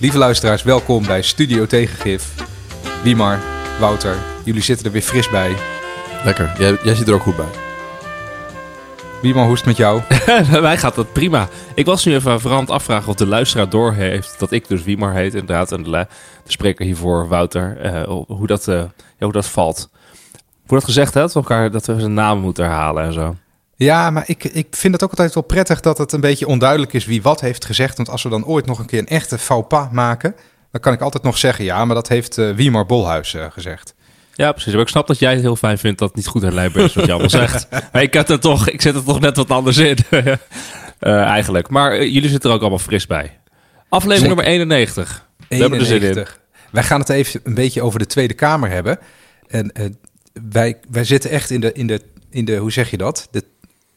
Lieve luisteraars, welkom bij Studio Tegengif. Wiemar, Wouter, jullie zitten er weer fris bij. Lekker, jij, jij zit er ook goed bij. Wiemar, hoe is het met jou? Wij gaat dat prima. Ik was nu even het afvragen of de luisteraar door heeft dat ik dus Wiemar heet inderdaad. En de, de spreker hiervoor, Wouter, eh, hoe, dat, eh, ja, hoe dat valt. Wordt gezegd hè, dat we, elkaar, dat we zijn naam moeten herhalen en zo. Ja, maar ik, ik vind het ook altijd wel prettig dat het een beetje onduidelijk is wie wat heeft gezegd. Want als we dan ooit nog een keer een echte faux pas maken, dan kan ik altijd nog zeggen, ja, maar dat heeft eh Wiemar Bolhuis eh, gezegd. Ja, precies. Maar ik snap dat jij het heel fijn vindt dat het niet goed herleidbaar is wat je allemaal zegt. Maar ik, had er toch, ik zet er toch net wat anders in. Eh, eigenlijk. Maar jullie zitten er ook allemaal fris bij. Aflevering nummer 91. We hebben er zin in. 91. Wij gaan het even een beetje over de Tweede Kamer hebben. En wij, wij zitten echt in de, in de, in de, hoe zeg je dat? De,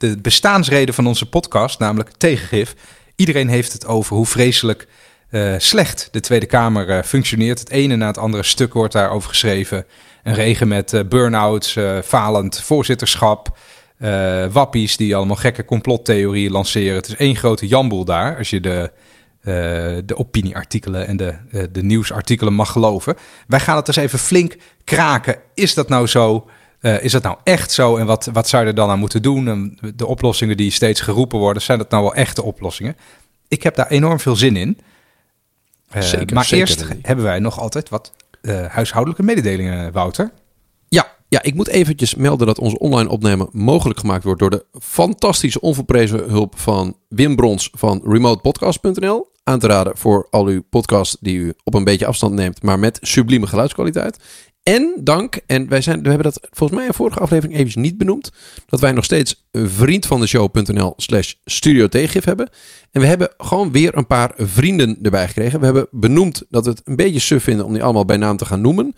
de bestaansreden van onze podcast, namelijk tegengif. Iedereen heeft het over hoe vreselijk eh, slecht de Tweede Kamer eh, functioneert. Het ene na het andere stuk wordt daarover geschreven. Een regen met eh, burn-outs, falend voorzitterschap, wappies die allemaal gekke complottheorieën lanceren. Het is één grote jamboel daar, als je de, de opinieartikelen en de, de nieuwsartikelen mag geloven. Wij gaan het dus even flink kraken. Is dat nou zo? Eh, is dat nou echt zo? En wat, wat zou je er dan aan moeten doen? En de oplossingen die steeds geroepen worden, zijn dat nou wel echte oplossingen? Ik heb daar enorm veel zin in. Eh, Zeker, maar zeker, eerst hebben wij nog altijd wat eh, huishoudelijke mededelingen, Wouter. Ja, ja, ik moet eventjes melden dat onze online opnemen mogelijk gemaakt wordt door de fantastische onverprezen hulp van Wim Brons van remotepodcast.nl. Aan te raden voor al uw podcasts die u op een beetje afstand neemt, maar met sublieme geluidskwaliteit. En dank, en wij zijn, we hebben dat volgens mij in vorige aflevering even niet benoemd, dat wij nog steeds vriend van de show.nl slash studio tegengif hebben. En we hebben gewoon weer een paar vrienden erbij gekregen. We hebben benoemd dat we het een beetje suf vinden om die allemaal bij naam te gaan noemen.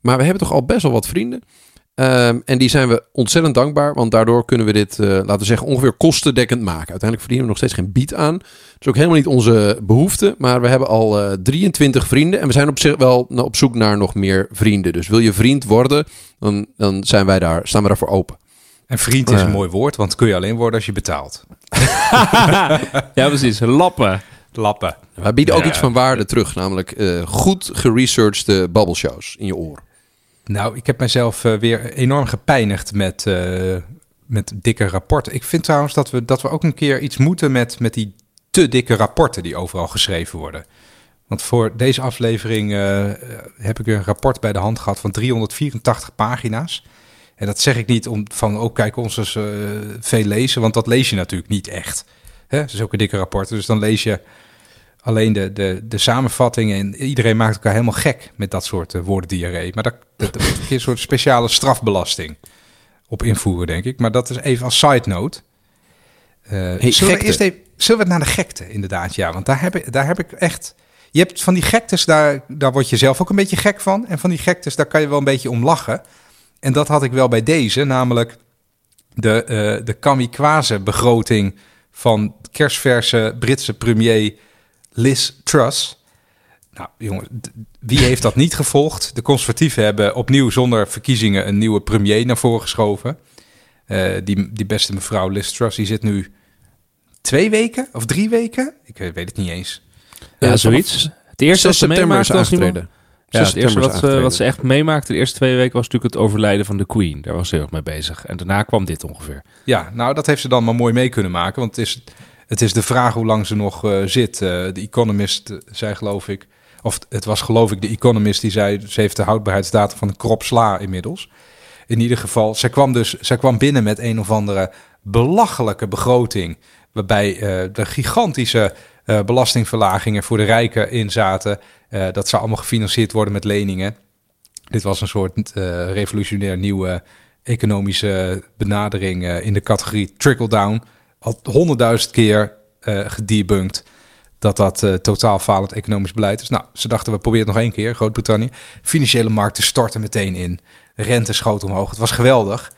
Maar we hebben toch al best wel wat vrienden. Ehm, en die zijn we ontzettend dankbaar, want daardoor kunnen we dit, eh, laten we zeggen, ongeveer kostendekkend maken. Uiteindelijk verdienen we nog steeds geen bied aan. Dat is ook helemaal niet onze behoefte, maar we hebben al eh, 23 vrienden en we zijn op zich wel op zoek naar nog meer vrienden. Dus wil je vriend worden, dan, dan zijn wij daar, staan we daarvoor open. En vriend is een mooi woord, want kun je alleen worden als je betaalt. Ja, precies. Lappen. Lappen. Wij bieden ook Ja. iets van waarde terug, namelijk eh, goed geresearchde babbelshows in je oor. Nou, ik heb mezelf eh, weer enorm gepijnigd met, eh, met dikke rapporten. Ik vind trouwens dat we, dat we ook een keer iets moeten met, met die te dikke rapporten die overal geschreven worden. Want voor deze aflevering eh, heb ik een rapport bij de hand gehad van 384 pagina's. En dat zeg ik niet om van, oh kijk, ons eens veel lezen, want dat lees je natuurlijk niet echt. Hè? Zulke dikke rapporten. Dus dan lees je alleen de, de, de samenvatting en iedereen maakt elkaar helemaal gek met dat soort uh, woordendiarree. Maar dat, dat, dat is een soort speciale strafbelasting op invoeren, denk ik. Maar dat is even als side note. Uh, zullen, we eerst even, zullen we naar de gekte, inderdaad? Ja, want daar heb ik, daar heb ik echt... Je hebt van die gektes, daar, daar word je zelf ook een beetje gek van. En van die gektes, daar kan je wel een beetje om lachen. En dat had ik wel bij deze, namelijk de, uh, de kamikaze-begroting van kerstverse Britse premier Liz Truss. Nou, jongen, wie heeft dat niet gevolgd? De conservatieven hebben opnieuw zonder verkiezingen een nieuwe premier naar voren geschoven. Uh, die, die beste mevrouw Liz Truss, die zit nu twee weken of drie weken? Ik weet het niet eens. Ja, uh, zoiets. Het eerste wat ze meemaakte was aangetreden. Ja, het eerste wat, uh, wat ze echt meemaakte de eerste twee weken was natuurlijk het overlijden van de Queen. Daar was ze heel erg mee bezig. En daarna kwam dit ongeveer. Ja, nou dat heeft ze dan maar mooi mee kunnen maken. Want het is, het is de vraag hoe lang ze nog uh, zit. Uh, de Economist zei geloof ik, of het was geloof ik de Economist die zei... ze heeft de houdbaarheidsdatum van een krop sla inmiddels. In ieder geval, zij kwam dus zij kwam binnen met een of andere belachelijke begroting... waarbij de gigantische belastingverlagingen voor de rijken in zaten... Dat zou allemaal gefinancierd worden met leningen. Dit was een soort revolutionair nieuwe economische benadering in de categorie trickle-down. Al honderdduizend keer uh, dat dat uh, totaal falend economisch beleid is. Nou, ze dachten we proberen het nog één keer, Groot-Brittannië. Financiële markten storten meteen in. Rente schoot omhoog. Het was geweldig.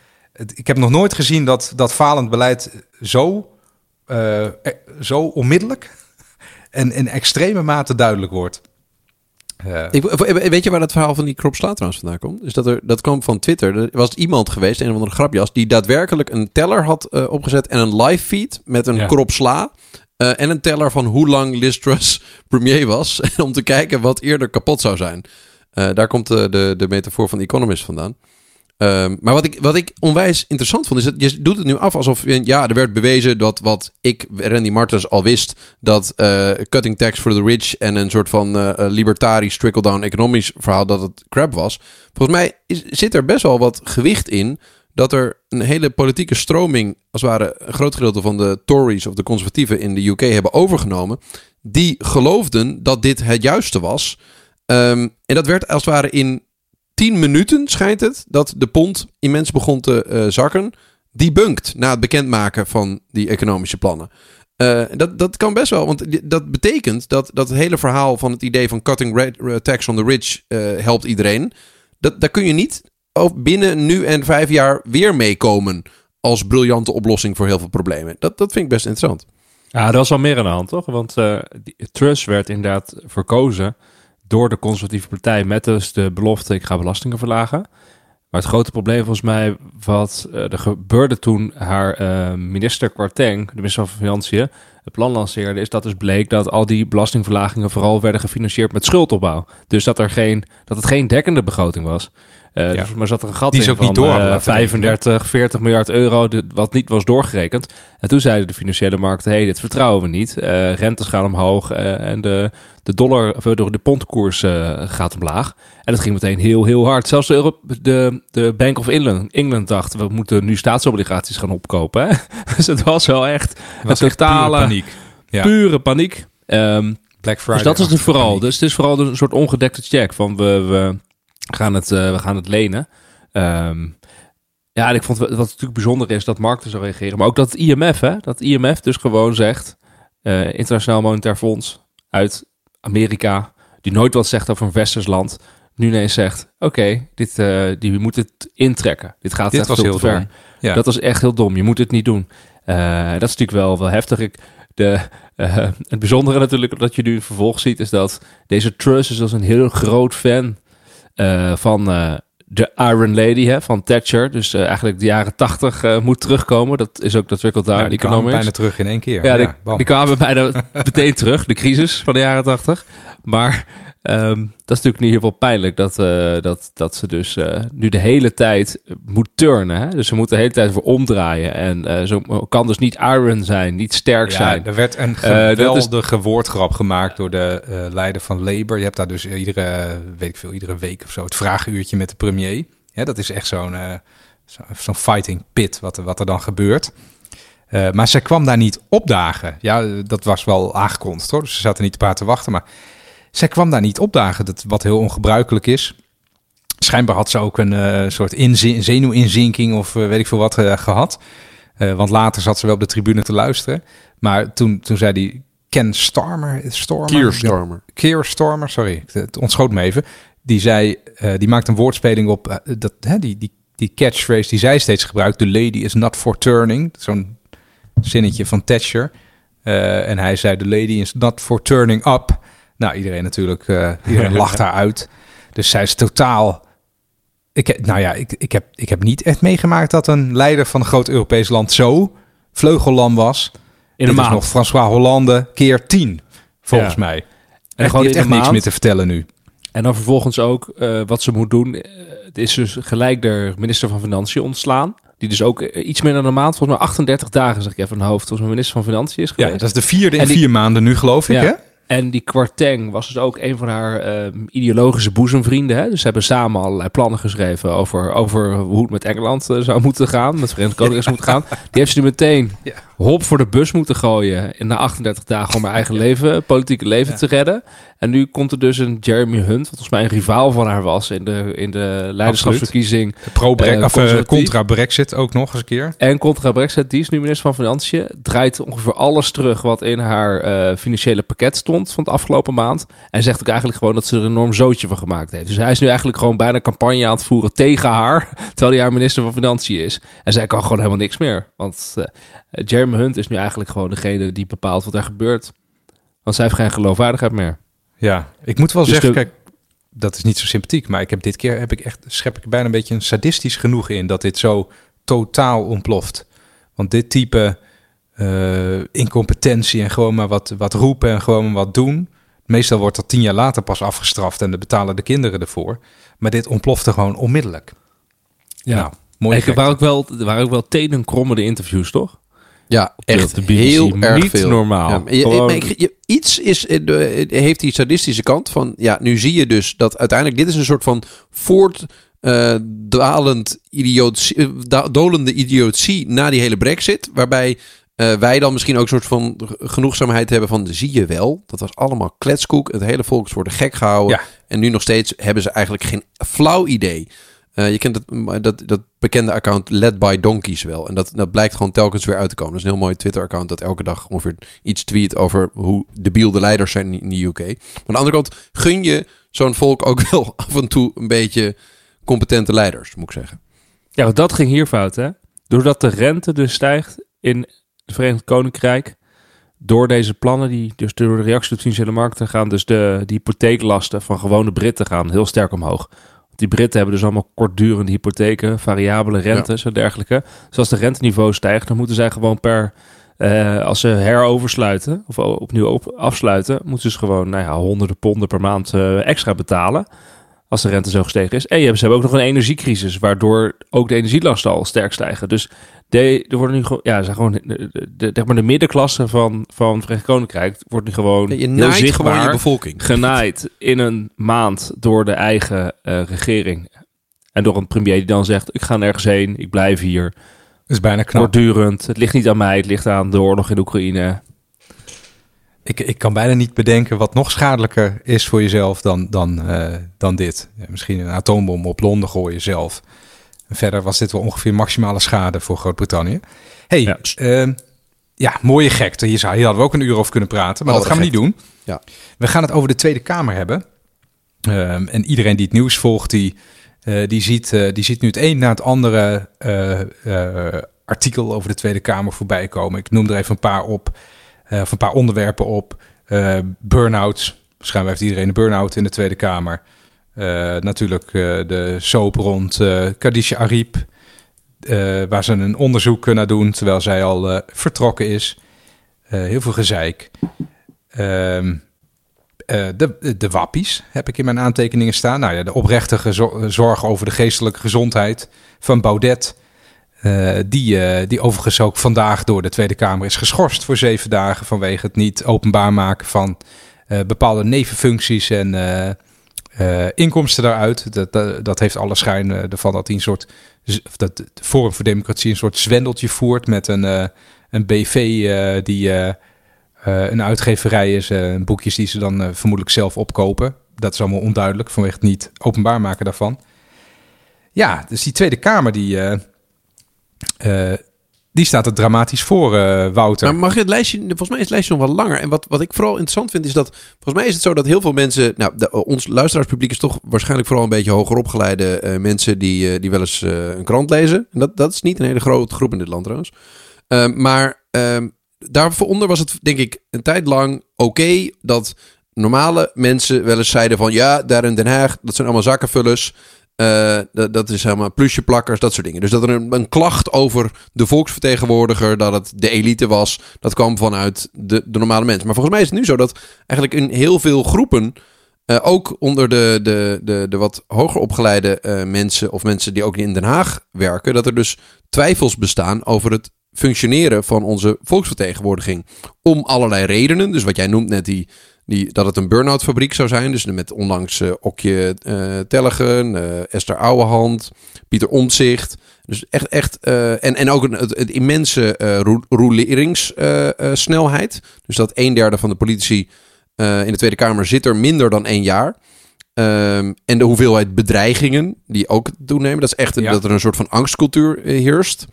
Ik heb nog nooit gezien dat, dat falend beleid zo, uh, zo onmiddellijk en in extreme mate duidelijk wordt. Uh, ik, weet je waar dat verhaal van die krop sla trouwens vandaan komt? Is dat, er, dat kwam van Twitter. Er was iemand geweest, een of andere grapjas, die daadwerkelijk een teller had uh, opgezet en een live feed met een ja. krop sla. Eh, en een teller van hoe lang Liz Truss premier was. om te kijken wat eerder kapot zou zijn. Eh, daar komt de, de, de metafoor van Economist vandaan. Ehm, maar wat ik, wat ik onwijs interessant vond, is dat je doet het nu af alsof ja, er werd bewezen dat wat ik, Randy Martens, al wist, dat eh, cutting tax for the rich en een soort van uh, libertarisch trickle-down economisch verhaal, dat het crap was. Volgens mij zit er best wel wat gewicht in dat er een hele politieke stroming, als het ware een groot gedeelte van de Tories of de conservatieven in de UK hebben overgenomen, die geloofden dat dit het juiste was. Um, en dat werd als het ware in 10 minuten, schijnt het, dat de pond immens begon te uh, zakken. Debunked na het bekendmaken van die economische plannen. Uh, dat, dat kan best wel, want dat betekent dat, dat hele verhaal van het idee van cutting red, tax on the rich helpt iedereen. Dat, daar kun je niet binnen nu en vijf jaar weer meekomen als briljante oplossing voor heel veel problemen. Dat, dat vind ik best interessant. Ja, er was wel meer aan de hand, toch? Want uh, Truss werd inderdaad verkozen door de conservatieve partij met dus de belofte ik ga belastingen verlagen. Maar het grote probleem volgens mij wat uh, er gebeurde toen haar uh, minister Kwarteng, de minister van Financiën, het plan lanceerde, is dat dus bleek dat al die belastingverlagingen vooral werden gefinancierd met schuldopbouw. Dus dat, er geen, dat het geen dekkende begroting was. Uh, ja. dus, maar zat er een gat die in ook van niet door, uh, 35, 40 miljard euro, dit, wat niet was doorgerekend. En toen zeiden de financiële markten, hey, dit vertrouwen we niet. Uh, rentes gaan omhoog en de, de dollar, of de, de pondkoers gaat omlaag. En dat ging meteen heel, heel hard. Zelfs de, Euro de, de Bank of England, England dacht, we moeten nu staatsobligaties gaan opkopen. Hè? dus het was wel echt was een totale pure paniek. Ja. Pure paniek. Um, Black Friday. dus dat is het vooral. paniek. Dus het is vooral een soort ongedekte check van we, we gaan het, uh, we gaan het lenen. Um, ja, en ik vond wat natuurlijk bijzonder is dat markten zo reageren. Maar ook dat het IMF, hè, dat IMF dus gewoon zegt, uh, Internationaal Monetair Fonds uit Amerika, die nooit wat zegt over een westers land, nu ineens zegt, oké, okay, dit, uh, die moet het intrekken. Dit gaat dit echt was heel te ver. dom. Ja. Dat was echt heel dom. Je moet het niet doen. Uh, dat is natuurlijk wel, wel heftig. Ik, de, uh, het bijzondere natuurlijk dat je nu vervolg ziet, is dat deze Truss is als een heel groot fan van uh, de Iron Lady hè, van Thatcher. Dus uh, eigenlijk de jaren tachtig moet terugkomen. Dat is ook dat wikkelt daar ja, die kwamen bijna terug in één keer. Ja, ja die, die, kwamen bijna meteen terug. De crisis van de jaren tachtig. Maar um, dat is natuurlijk niet heel veel pijnlijk dat, uh, dat, dat ze dus uh, nu de hele tijd moet turnen. Hè? Dus ze moet de hele tijd voor omdraaien. En uh, zo kan dus niet iron zijn, niet sterk ja, zijn. Er werd een geweldige woordgrap gemaakt door de leider van Labour. Je hebt daar dus iedere, weet ik veel, iedere week of zo het vragenuurtje met de premier. Ja, dat is echt zo'n zo'n zo fighting pit wat, wat er dan gebeurt. Maar zij kwam daar niet opdagen. Ja, dat was wel aangekondigd hoor. Dus ze zaten niet te paar te wachten. Maar zij kwam daar niet opdagen, dat, wat heel ongebruikelijk is. Schijnbaar had ze ook een uh, soort zenuwinzinking of uh, weet ik veel wat uh, gehad. want later zat ze wel op de tribune te luisteren. Maar toen, toen zei die Ken Starmer... Stormer. Keir Starmer, sorry. Het ontschoot me even. Die zei, die maakt een woordspeling op... dat, hè, die, die, die catchphrase die zij steeds gebruikt. The lady is not for turning. Zo'n zinnetje van Thatcher. en hij zei, the lady is not for turning up... Nou, iedereen natuurlijk, uh, iedereen lacht haar uit. Dus zij is totaal. Ik, nou ja, ik, ik, heb, ik heb niet echt meegemaakt dat een leider van een groot Europees land zo vleugellam was. In een maand. nog François Hollande keer tien, volgens ja. mij. En echt, gewoon heeft echt niks meer te vertellen nu. En dan vervolgens ook uh, wat ze moet doen. Het is dus gelijk de minister van Financiën ontslaan. Die dus ook iets meer dan een maand, volgens mij 38 dagen, zeg ik even van hoofd, volgens mij minister van Financiën is geweest. Ja, dat is de vierde in die, vier maanden nu, geloof ik, ja. hè? En die Kwarteng was dus ook een van haar uh, ideologische boezemvrienden. Hè? Dus ze hebben samen allerlei plannen geschreven over, over hoe het met Engeland uh, zou moeten gaan. Met Verenigd Koninkrijk moet gaan. Die heeft ze nu meteen ja. Hop voor de bus moeten gooien. In na 38 dagen om haar eigen leven, politieke leven ja. te redden. En nu komt er dus een Jeremy Hunt, wat volgens mij een rivaal van haar was in de, in de leiderschapsverkiezing. Pro-Brexit, uh, contra-Brexit ook nog eens een keer. En contra-Brexit, die is nu minister van Financiën. Draait ongeveer alles terug wat in haar uh, financiële pakket stond van het afgelopen maand. En zegt ook eigenlijk gewoon dat ze er een enorm zootje van gemaakt heeft. Dus hij is nu eigenlijk gewoon bijna campagne aan het voeren tegen haar, terwijl hij haar minister van Financiën is. En zij kan gewoon helemaal niks meer. Want uh, Jeremy Hunt is nu eigenlijk gewoon degene die bepaalt wat er gebeurt. Want zij heeft geen geloofwaardigheid meer. Ja, ik moet wel dus zeggen, de... kijk, dat is niet zo sympathiek, maar ik heb dit keer heb ik echt schep ik bijna een beetje een sadistisch genoeg in dat dit zo totaal ontploft. Want dit type eh, incompetentie en gewoon maar wat, wat roepen en gewoon maar wat doen. Meestal wordt dat tien jaar later pas afgestraft en dan betalen de kinderen ervoor. Maar dit ontplofte gewoon onmiddellijk. Ja. Nou, mooi. Er waren ook wel, er waren ook wel tenenkrommende interviews, toch? Ja, echt heel erg Niet veel. normaal. Ja, maar je- Gewoon- maar ik- je- iets is, eh, de- eh, heeft die sadistische kant van... Ja, nu zie je dus dat uiteindelijk... Dit is een soort van voortdalend idiotie, eh, dolende idiotie na die hele brexit. Waarbij wij dan misschien ook een soort van genoegzaamheid hebben van... Zie je wel, dat was allemaal kletskoek. Het hele volk is worden gek gehouden. Ja. En nu nog steeds hebben ze eigenlijk geen flauw idee... Eh, je kent het, dat, dat bekende account Led by Donkeys wel. En dat, dat blijkt gewoon telkens weer uit te komen. Dat is een heel mooi Twitter-account dat elke dag ongeveer iets tweet over hoe debiel de leiders zijn in de UK. Maar aan de andere kant gun je zo'n volk ook wel af en toe een beetje competente leiders, moet ik zeggen. Ja, dat ging hier fout, hè? Doordat de rente dus stijgt in het Verenigd Koninkrijk, door deze plannen, die dus door de reactie op de financiële markten gaan, dus de, de hypotheeklasten van gewone Britten gaan heel sterk omhoog. Die Britten hebben dus allemaal kortdurende hypotheken, variabele rentes en dergelijke. Dus als de renteniveau stijgt, dan moeten zij gewoon per, eh, als ze heroversluiten of opnieuw op, afsluiten, moeten ze dus gewoon nou ja, honderden ponden per maand eh, extra betalen. Als de rente zo gestegen is. En je hebt- ze hebben ook nog een energiecrisis, waardoor ook de energielasten al sterk stijgen. Dus de, er worden nu gewoon, ja, zijn gewoon de, de, de, zeg maar de middenklasse van, van het Verenigd Koninkrijk wordt nu gewoon Je heel zichtbaar gewoon je bevolking. genaaid in een maand door de eigen eh, regering. En door een premier die dan zegt, ik ga nergens heen, ik blijf hier. Dat is bijna knap. Voortdurend. Het ligt niet aan mij, het ligt aan de oorlog in Oekraïne. Ik, ik kan bijna niet bedenken wat nog schadelijker is voor jezelf dan, dan, eh, dan dit. Misschien een atoombom op Londen gooien zelf. Verder was dit wel ongeveer maximale schade voor Groot-Brittannië. hey, Ja. ja. ja, mooie gekte. Hier, hadden we ook een uur over kunnen praten, maar Oh, dat gaan we niet doen. Ja. We gaan het over de Tweede Kamer hebben. Ehm, en iedereen die het nieuws volgt, die, eh, die, ziet, eh, die ziet nu het een na het andere eh, artikel over de Tweede Kamer voorbij komen. Ik noem er even een paar op, of een paar onderwerpen op. Burn-outs. Waarschijnlijk heeft iedereen een burn-out in de Tweede Kamer. Eh, natuurlijk eh, de soap rond eh Khadija Ariep. waar ze een onderzoek naar doen, terwijl zij al vertrokken is. Heel veel gezeik. Ehm, eh, de, de wappies heb ik in mijn aantekeningen staan. Nou ja, de oprechte zorg over de geestelijke gezondheid van Baudet. die, die overigens ook vandaag door de Tweede Kamer is geschorst voor zeven dagen vanwege het niet openbaar maken van bepaalde nevenfuncties en eh, inkomsten daaruit. Dat, dat, heeft alle schijn eh, ervan dat hij een soort, dat Forum voor Democratie een soort zwendeltje voert met een, eh, een BV die een uitgeverij is, boekjes die ze dan vermoedelijk zelf opkopen. Dat is allemaal onduidelijk vanwege het niet openbaar maken daarvan. Ja, dus die Tweede Kamer die, die staat er dramatisch voor, eh, Wouter. Maar mag je het lijstje, volgens mij is het lijstje nog wel langer. En wat, wat ik vooral interessant vind is dat, volgens mij is het zo dat heel veel mensen, nou, de, ons luisteraarspubliek is toch waarschijnlijk vooral een beetje hoger opgeleide eh, mensen die, eh, die wel eens eh, een krant lezen. En dat, dat is niet een hele grote groep in dit land trouwens. Ehm, maar ehm daaronder was het denk ik een tijd lang oké dat normale mensen wel eens zeiden van ja, daar in Den Haag, dat zijn allemaal zakkenvullers. Eh, dat, is helemaal plusjeplakkers, dat soort dingen. Dus dat er een, een klacht over de volksvertegenwoordiger, dat het de elite was, dat kwam vanuit de, de normale mensen. Maar volgens mij is het nu zo dat eigenlijk in heel veel groepen, eh, ook onder de, de, de, de wat hoger opgeleide eh, mensen of mensen die ook in Den Haag werken, dat er dus twijfels bestaan over het functioneren van onze volksvertegenwoordiging. Om allerlei redenen. Dus wat jij noemt net, die, die, dat het een burn-out fabriek zou zijn. Dus met onlangs eh Okje eh Tellegen, eh, Esther Ouwehand, Pieter Omtzigt. Dus echt, echt en, en ook een, het, het immense roleringssnelheid. dus dat een derde van de politici in de Tweede Kamer zit er minder dan één jaar. Ehm, en de hoeveelheid bedreigingen die ook toenemen. Dat is echt Ja. dat er een soort van angstcultuur heerst.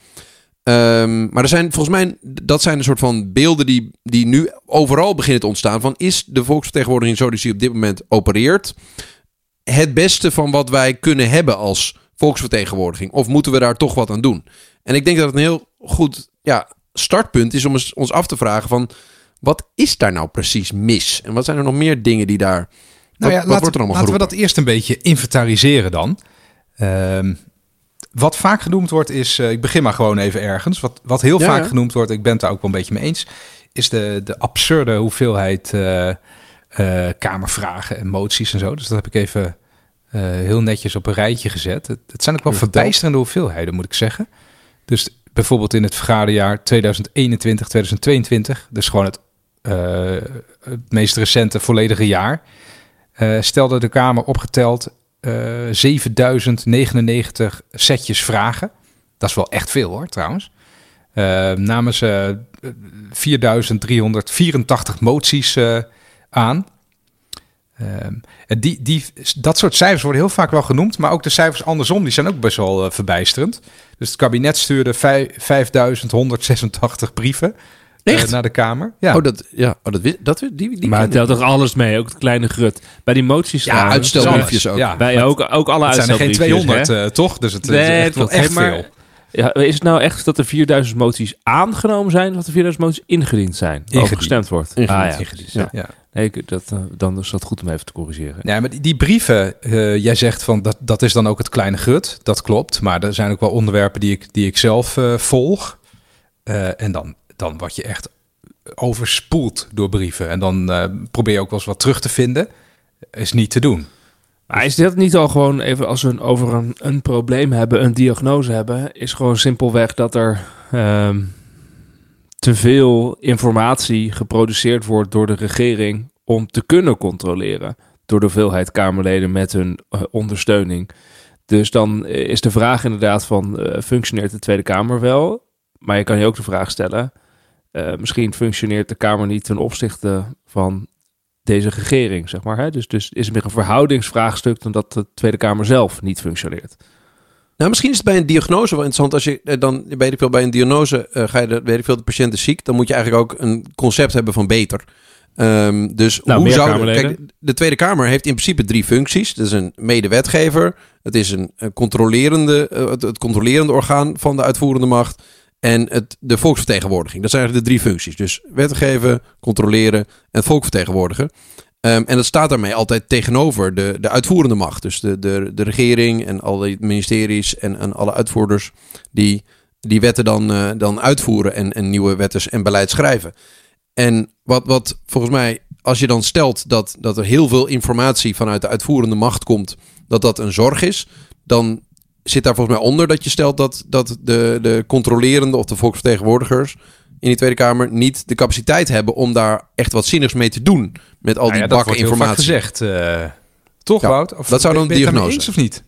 Ehm, maar er zijn volgens mij, dat zijn een soort van beelden die, die nu overal beginnen te ontstaan. Van is de volksvertegenwoordiging zo die op dit moment opereert het beste van wat wij kunnen hebben als volksvertegenwoordiging? Of moeten we daar toch wat aan doen? En ik denk dat het een heel goed ja, startpunt is om eens- ons af te vragen van... Wat is daar nou precies mis? En wat zijn er nog meer dingen die daar... Nou wat, ja, wat wordt er allemaal laten we dat eerst een beetje inventariseren dan. Ehm, wat vaak genoemd wordt is, eh, ik begin maar gewoon even ergens. Wat, wat heel Ja, vaak ja. genoemd wordt, ik ben het daar ook wel een beetje mee eens, is de, de absurde hoeveelheid eh, eh, kamervragen en moties en zo. Dus dat heb ik even heel netjes op een rijtje gezet. Het, het zijn ook wel verbijsterende hoeveelheden, moet ik zeggen. Dus bijvoorbeeld in het vergaderjaar 2021, 2022, dus gewoon het, het meest recente volledige jaar, stelde de Kamer opgeteld eh 7099 setjes vragen. Dat is wel echt veel hoor, trouwens. Eh namen ze eh, 4384 moties eh, aan. Ehm, die, die, dat soort cijfers worden heel vaak wel genoemd, maar ook de cijfers andersom, die zijn ook best wel eh, verbijsterend. Dus het kabinet stuurde vij- 5186 brieven eh, Echt? naar de Kamer. Ja, Oh, dat, ja, oh, dat, dat, die, die maar het telt toch alles mee, ook het kleine grut. Bij die moties Ja, uitstelbriefjes ook. Ja, Bij ook, ook alle het zijn er geen uitstelbriefjes, 200, hè? eh, toch? Dus het, het Nee, is echt wel klopt. echt Hey, maar- veel. Ja, is het nou echt dat er 4000 moties aangenomen zijn... of dat er 4000 moties ingediend zijn? Ingediend. Over gestemd wordt? Ingediend, Ah, ja. Ingediend, Ja. ja. Nee, dat, eh, dan is dat goed om even te corrigeren. Ja, maar die, die brieven, eh, jij zegt van dat, dat is dan ook het kleine gut. Dat klopt. Maar er zijn ook wel onderwerpen die ik, die ik zelf eh, volg. Eh, en dan, dan word je echt overspoeld door brieven. En dan eh, probeer je ook wel eens wat terug te vinden. Is niet te doen. Maar is dit niet al gewoon even als we een, over een, een probleem hebben, een diagnose hebben, is gewoon simpelweg dat er ehm, te veel informatie geproduceerd wordt door de regering om te kunnen controleren door de hoeveelheid Kamerleden met hun eh, ondersteuning. Dus dan eh, is de vraag inderdaad van functioneert de Tweede Kamer wel? Maar je kan je ook de vraag stellen, eh, misschien functioneert de Kamer niet ten opzichte van deze regering, zeg maar. Hè? Dus, dus is het meer een verhoudingsvraagstuk dan dat de Tweede Kamer zelf niet functioneert. Nou, misschien is het bij een diagnose wel interessant. Als je eh, dan, weet ik veel, bij een diagnose eh, ga je, de, weet ik veel, de patiënt is ziek. Dan moet je eigenlijk ook een concept hebben van beter. Ehm, dus Nou, hoe zou... Kamerleden. Kijk, de Tweede Kamer heeft in principe drie functies. Dat is een medewetgever. Het is een, een controlerende, het, het controlerende orgaan van de uitvoerende macht. En het, de volksvertegenwoordiging. Dat zijn eigenlijk de drie functies. Dus wetgeven, controleren en volksvertegenwoordigen. Ehm, en dat staat daarmee altijd tegenover de, de uitvoerende macht. Dus de, de, de regering en alle ministeries en, en alle uitvoerders die die wetten dan, eh, dan uitvoeren en, en nieuwe wetten en beleid schrijven. En wat, wat volgens mij, als je dan stelt dat, dat er heel veel informatie vanuit de uitvoerende macht komt, dat dat een zorg is, dan zit daar volgens mij onder dat je stelt dat, dat de, de controlerende of de volksvertegenwoordigers in die Tweede Kamer niet de capaciteit hebben om daar echt wat zinnigs mee te doen. Met al Nou die ja, dat bakken wordt heel vaak informatie. gezegd. eh, toch, Ja, Wout? Of dat zou dan daarmee diagnose eens of niet?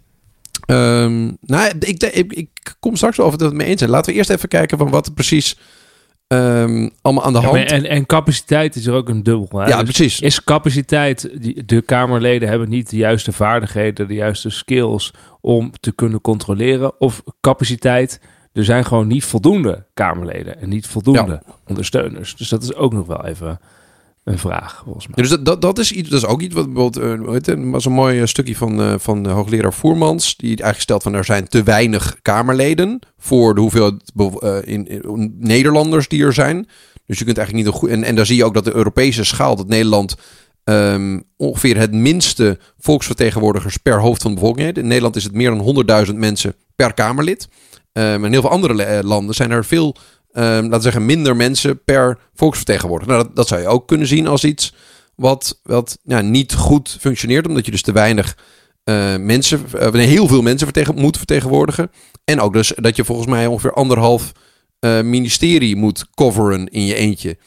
Ehm, nou, ik, ik, ik kom straks wel of we het mee eens zijn. Laten we eerst even kijken van wat er precies ehm, allemaal aan de Ja, hand en, en capaciteit is er ook een dubbel. Hè? Ja, Dus precies. Is capaciteit, die- de Kamerleden hebben niet de juiste vaardigheden, de juiste skills om te kunnen controleren. Of capaciteit, er zijn gewoon niet voldoende Kamerleden en niet voldoende ondersteuners. Dus dat is ook nog wel even een vraag, volgens mij. Ja, dus dat, dat, dat, is iets, dat is ook iets wat bijvoorbeeld, eh, er was een mooi eh, stukje van, eh, van de hoogleraar Voermans, die eigenlijk stelt van er zijn te weinig Kamerleden voor de hoeveelheid in- Nederlanders die er zijn. Dus je kunt eigenlijk niet een goed. En, en daar zie je ook dat de Europese schaal, dat Nederland ehm, ongeveer het minste volksvertegenwoordigers per hoofd van de bevolking. In Nederland is het meer dan 100.000 mensen per Kamerlid. Ehm, en in heel veel andere eh, landen zijn er veel, ehm, laten zeggen, minder mensen per volksvertegenwoordiger. Nou, dat, dat zou je ook kunnen zien als iets wat, wat ja, niet goed functioneert, omdat je dus te weinig eh, mensen, eh, heel veel mensen vertegen, moet vertegenwoordigen. En ook dus dat je volgens mij ongeveer anderhalf ministerie moet coveren in je eentje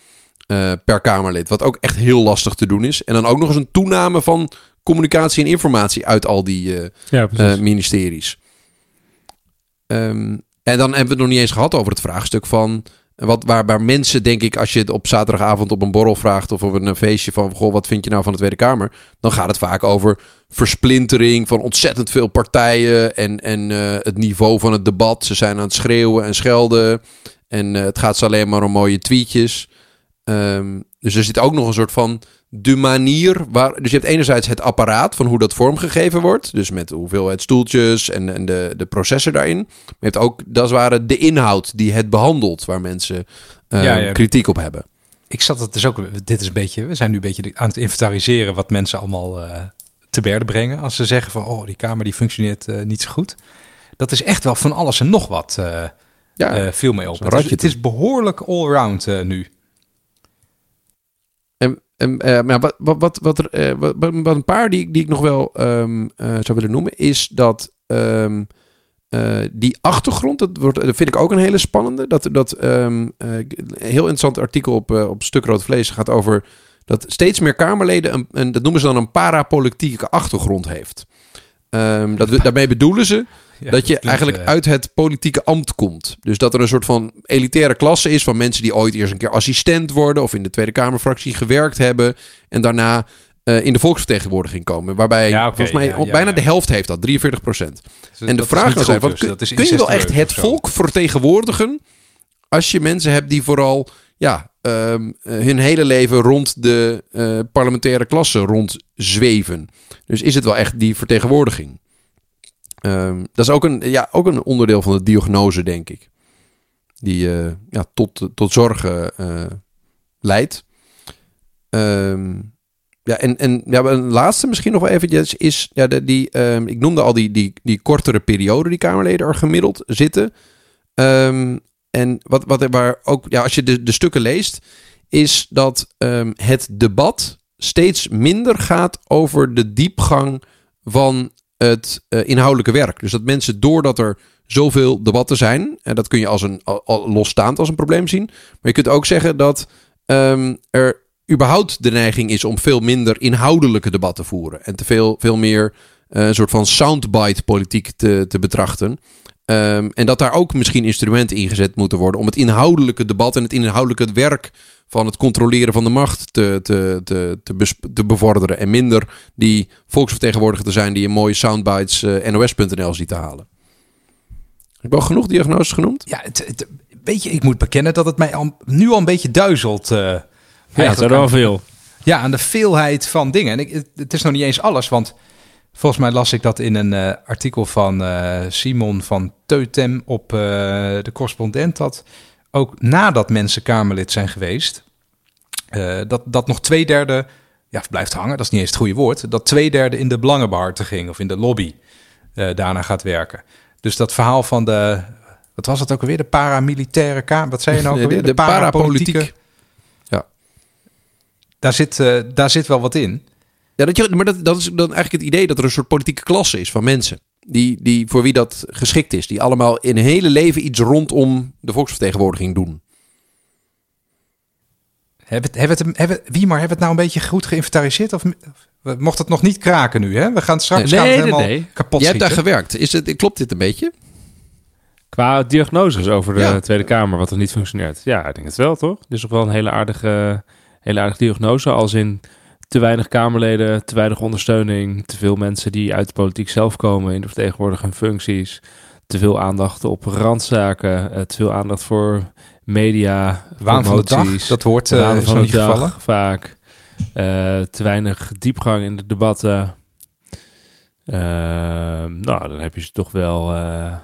eh, per Kamerlid. Wat ook echt heel lastig te doen is. En dan ook nog eens een toename van communicatie en informatie uit al die eh, Ja, eh, ministeries. Ehm, en dan hebben we het nog niet eens gehad over het vraagstuk van. Wat, waar, waar mensen, denk ik, als je het op zaterdagavond op een borrel vraagt of op een feestje van, goh, wat vind je nou van de Tweede Kamer? Dan gaat het vaak over versplintering van ontzettend veel partijen en, en het niveau van het debat. Ze zijn aan het schreeuwen en schelden en het gaat ze alleen maar om mooie tweetjes. Ehm, dus er zit ook nog een soort van de manier waar. Dus je hebt enerzijds het apparaat van hoe dat vormgegeven wordt. Dus met de hoeveelheid stoeltjes en, en de, de processor daarin. Maar je hebt ook, dat is ware, de inhoud die het behandelt, waar mensen eh, Ja, ja. kritiek op hebben. Ik zat het dus ook. Dit is een beetje. We zijn nu een beetje aan het inventariseren wat mensen allemaal eh, te berde brengen. Als ze zeggen van oh, die kamer die functioneert eh, niet zo goed. dat is echt wel van alles en nog wat. eh Ja, viel mee op. Het is, het is behoorlijk allround nu. En, en, eh, maar wat, wat, wat, wat, eh, wat, wat- wat een paar die, ik- die ik nog wel ehm, eh, zou willen noemen, is dat ehm, eh, die achtergrond, dat, wordt, dat vind ik ook een hele spannende. Dat, dat ehm, een heel interessant artikel op, op Stuk Rood Vlees gaat over dat steeds meer Kamerleden, een, een, dat noemen ze dan een parapolitieke achtergrond heeft. Ehm, dat, daarmee bedoelen ze Ja, dat je eigenlijk eh, uit het politieke ambt komt. Dus dat er een soort van elitaire klasse is van mensen die ooit eerst een keer assistent worden of in de Tweede Kamerfractie gewerkt hebben en daarna eh, in de volksvertegenwoordiging komen. Waarbij Ja, volgens mij ja, ja, bijna de helft heeft dat, 43 procent. dus En de is vraag niet zou zijn, dus kun, is je wel echt het volk vertegenwoordigen als je mensen hebt die vooral ja, ehm, eh, hun hele leven rond de eh, parlementaire klasse rondzweven? Dus is het wel echt die vertegenwoordiging? Ehm, dat is ook een, ja, ook een onderdeel van de diagnose, denk ik. Die eh, ja, tot, tot zorgen eh, leidt. Ehm, ja, en, en ja, een laatste misschien nog wel eventjes is... Ja, die, ehm, ik noemde al die, die, die kortere periode die Kamerleden er gemiddeld zitten. En wat, wat waar ook... Ja, als je de, de stukken leest... is dat het debat steeds minder gaat over de diepgang van het eh, inhoudelijke werk. Dus dat mensen, doordat er zoveel debatten zijn, en dat kun je als een losstaand als een probleem zien, maar je kunt ook zeggen dat ehm, er überhaupt de neiging is om veel minder inhoudelijke debatten te voeren en te veel, veel meer eh, een soort van soundbite politiek te, te betrachten. Ehm, en dat daar ook misschien instrumenten ingezet moeten worden om het inhoudelijke debat en het inhoudelijke werk van het controleren van de macht te, te, te, te, te bevorderen. En minder die volksvertegenwoordiger te zijn die een mooie soundbites eh, nos.nl ziet te halen. Heb ik wel genoeg diagnoses genoemd? Ja, het, het- weet je, ik moet bekennen dat het mij al, nu al een beetje duizelt. eh, Ja, er wel aan- veel. Ja, aan de veelheid van dingen. En ik, het, het is nog niet eens alles, want volgens mij las ik dat in een eh, artikel van eh, Simon van Teutem op eh, de correspondent. Dat ook nadat mensen Kamerlid zijn geweest, dat, dat nog twee derde ja, blijft hangen. Dat is niet eens het goede woord. Dat twee derde in de belangenbehartiging of in de lobby daarna gaat werken. Dus dat verhaal van de, wat was het ook alweer? De paramilitaire kamer. Wat zei je nou ook De- alweer? de parapolitiek. Ja. Daar zit, daar zit wel wat in. Ja, dat je, maar dat, dat is dan eigenlijk het idee dat er een soort politieke klasse is van mensen. Die, die, voor wie dat geschikt is. Die allemaal in hun hele leven iets rondom de volksvertegenwoordiging doen. Hebben het, hebben het, hebben, wie maar, hebben het nou een beetje goed geïnventariseerd? Of, of- mocht het nog niet kraken nu, hè? We gaan straks Nee, gaan we het nee, helemaal nee. kapot Jij hebt daar gewerkt. Is het, klopt dit een beetje? Qua diagnoses over de Ja. Tweede Kamer, wat er niet functioneert. Ja, ik denk het wel, toch? Dit is toch wel een hele aardige, hele aardige diagnose. Als in te weinig Kamerleden, te weinig ondersteuning, te veel mensen die uit de politiek zelf komen in de vertegenwoordigende functies, te veel aandacht op randzaken, eh, te veel aandacht voor media, Waan van de dag, promoties, dat wordt de uh, van zo de niet dag gevallen. vaak. Eh, te weinig diepgang in de debatten. Ehm, nou, dan heb je ze toch wel... eh, Maar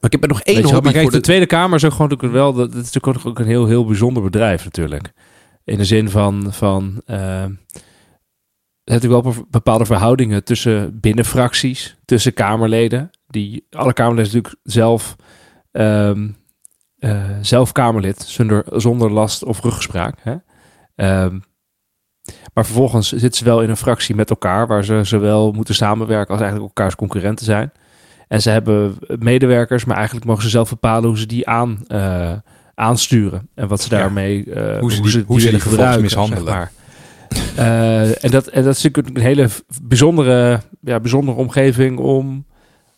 ik heb er nog één hobby maar kijk, voor de de... Tweede Kamer is ook gewoon natuurlijk wel, dat, dat is natuurlijk ook een heel, heel bijzonder bedrijf natuurlijk. In de zin van, van natuurlijk wel bepaalde verhoudingen tussen binnenfracties, tussen Kamerleden, die alle Kamerleden natuurlijk zelf, ehm, eh, zelf Kamerlid, zonder, zonder last of ruggespraak. Hè? Ehm, maar vervolgens zitten ze wel in een fractie met elkaar, waar ze zowel moeten samenwerken als eigenlijk elkaars concurrenten zijn. En ze hebben medewerkers, maar eigenlijk mogen ze zelf bepalen hoe ze die aan, eh, aansturen. En wat ze Ja. daarmee, eh, Hoe ze die- die hoe ze die gebruiken, mishandelen. zeg maar. Eh, en, dat, en dat is natuurlijk een hele bijzondere, ja, bijzondere omgeving om,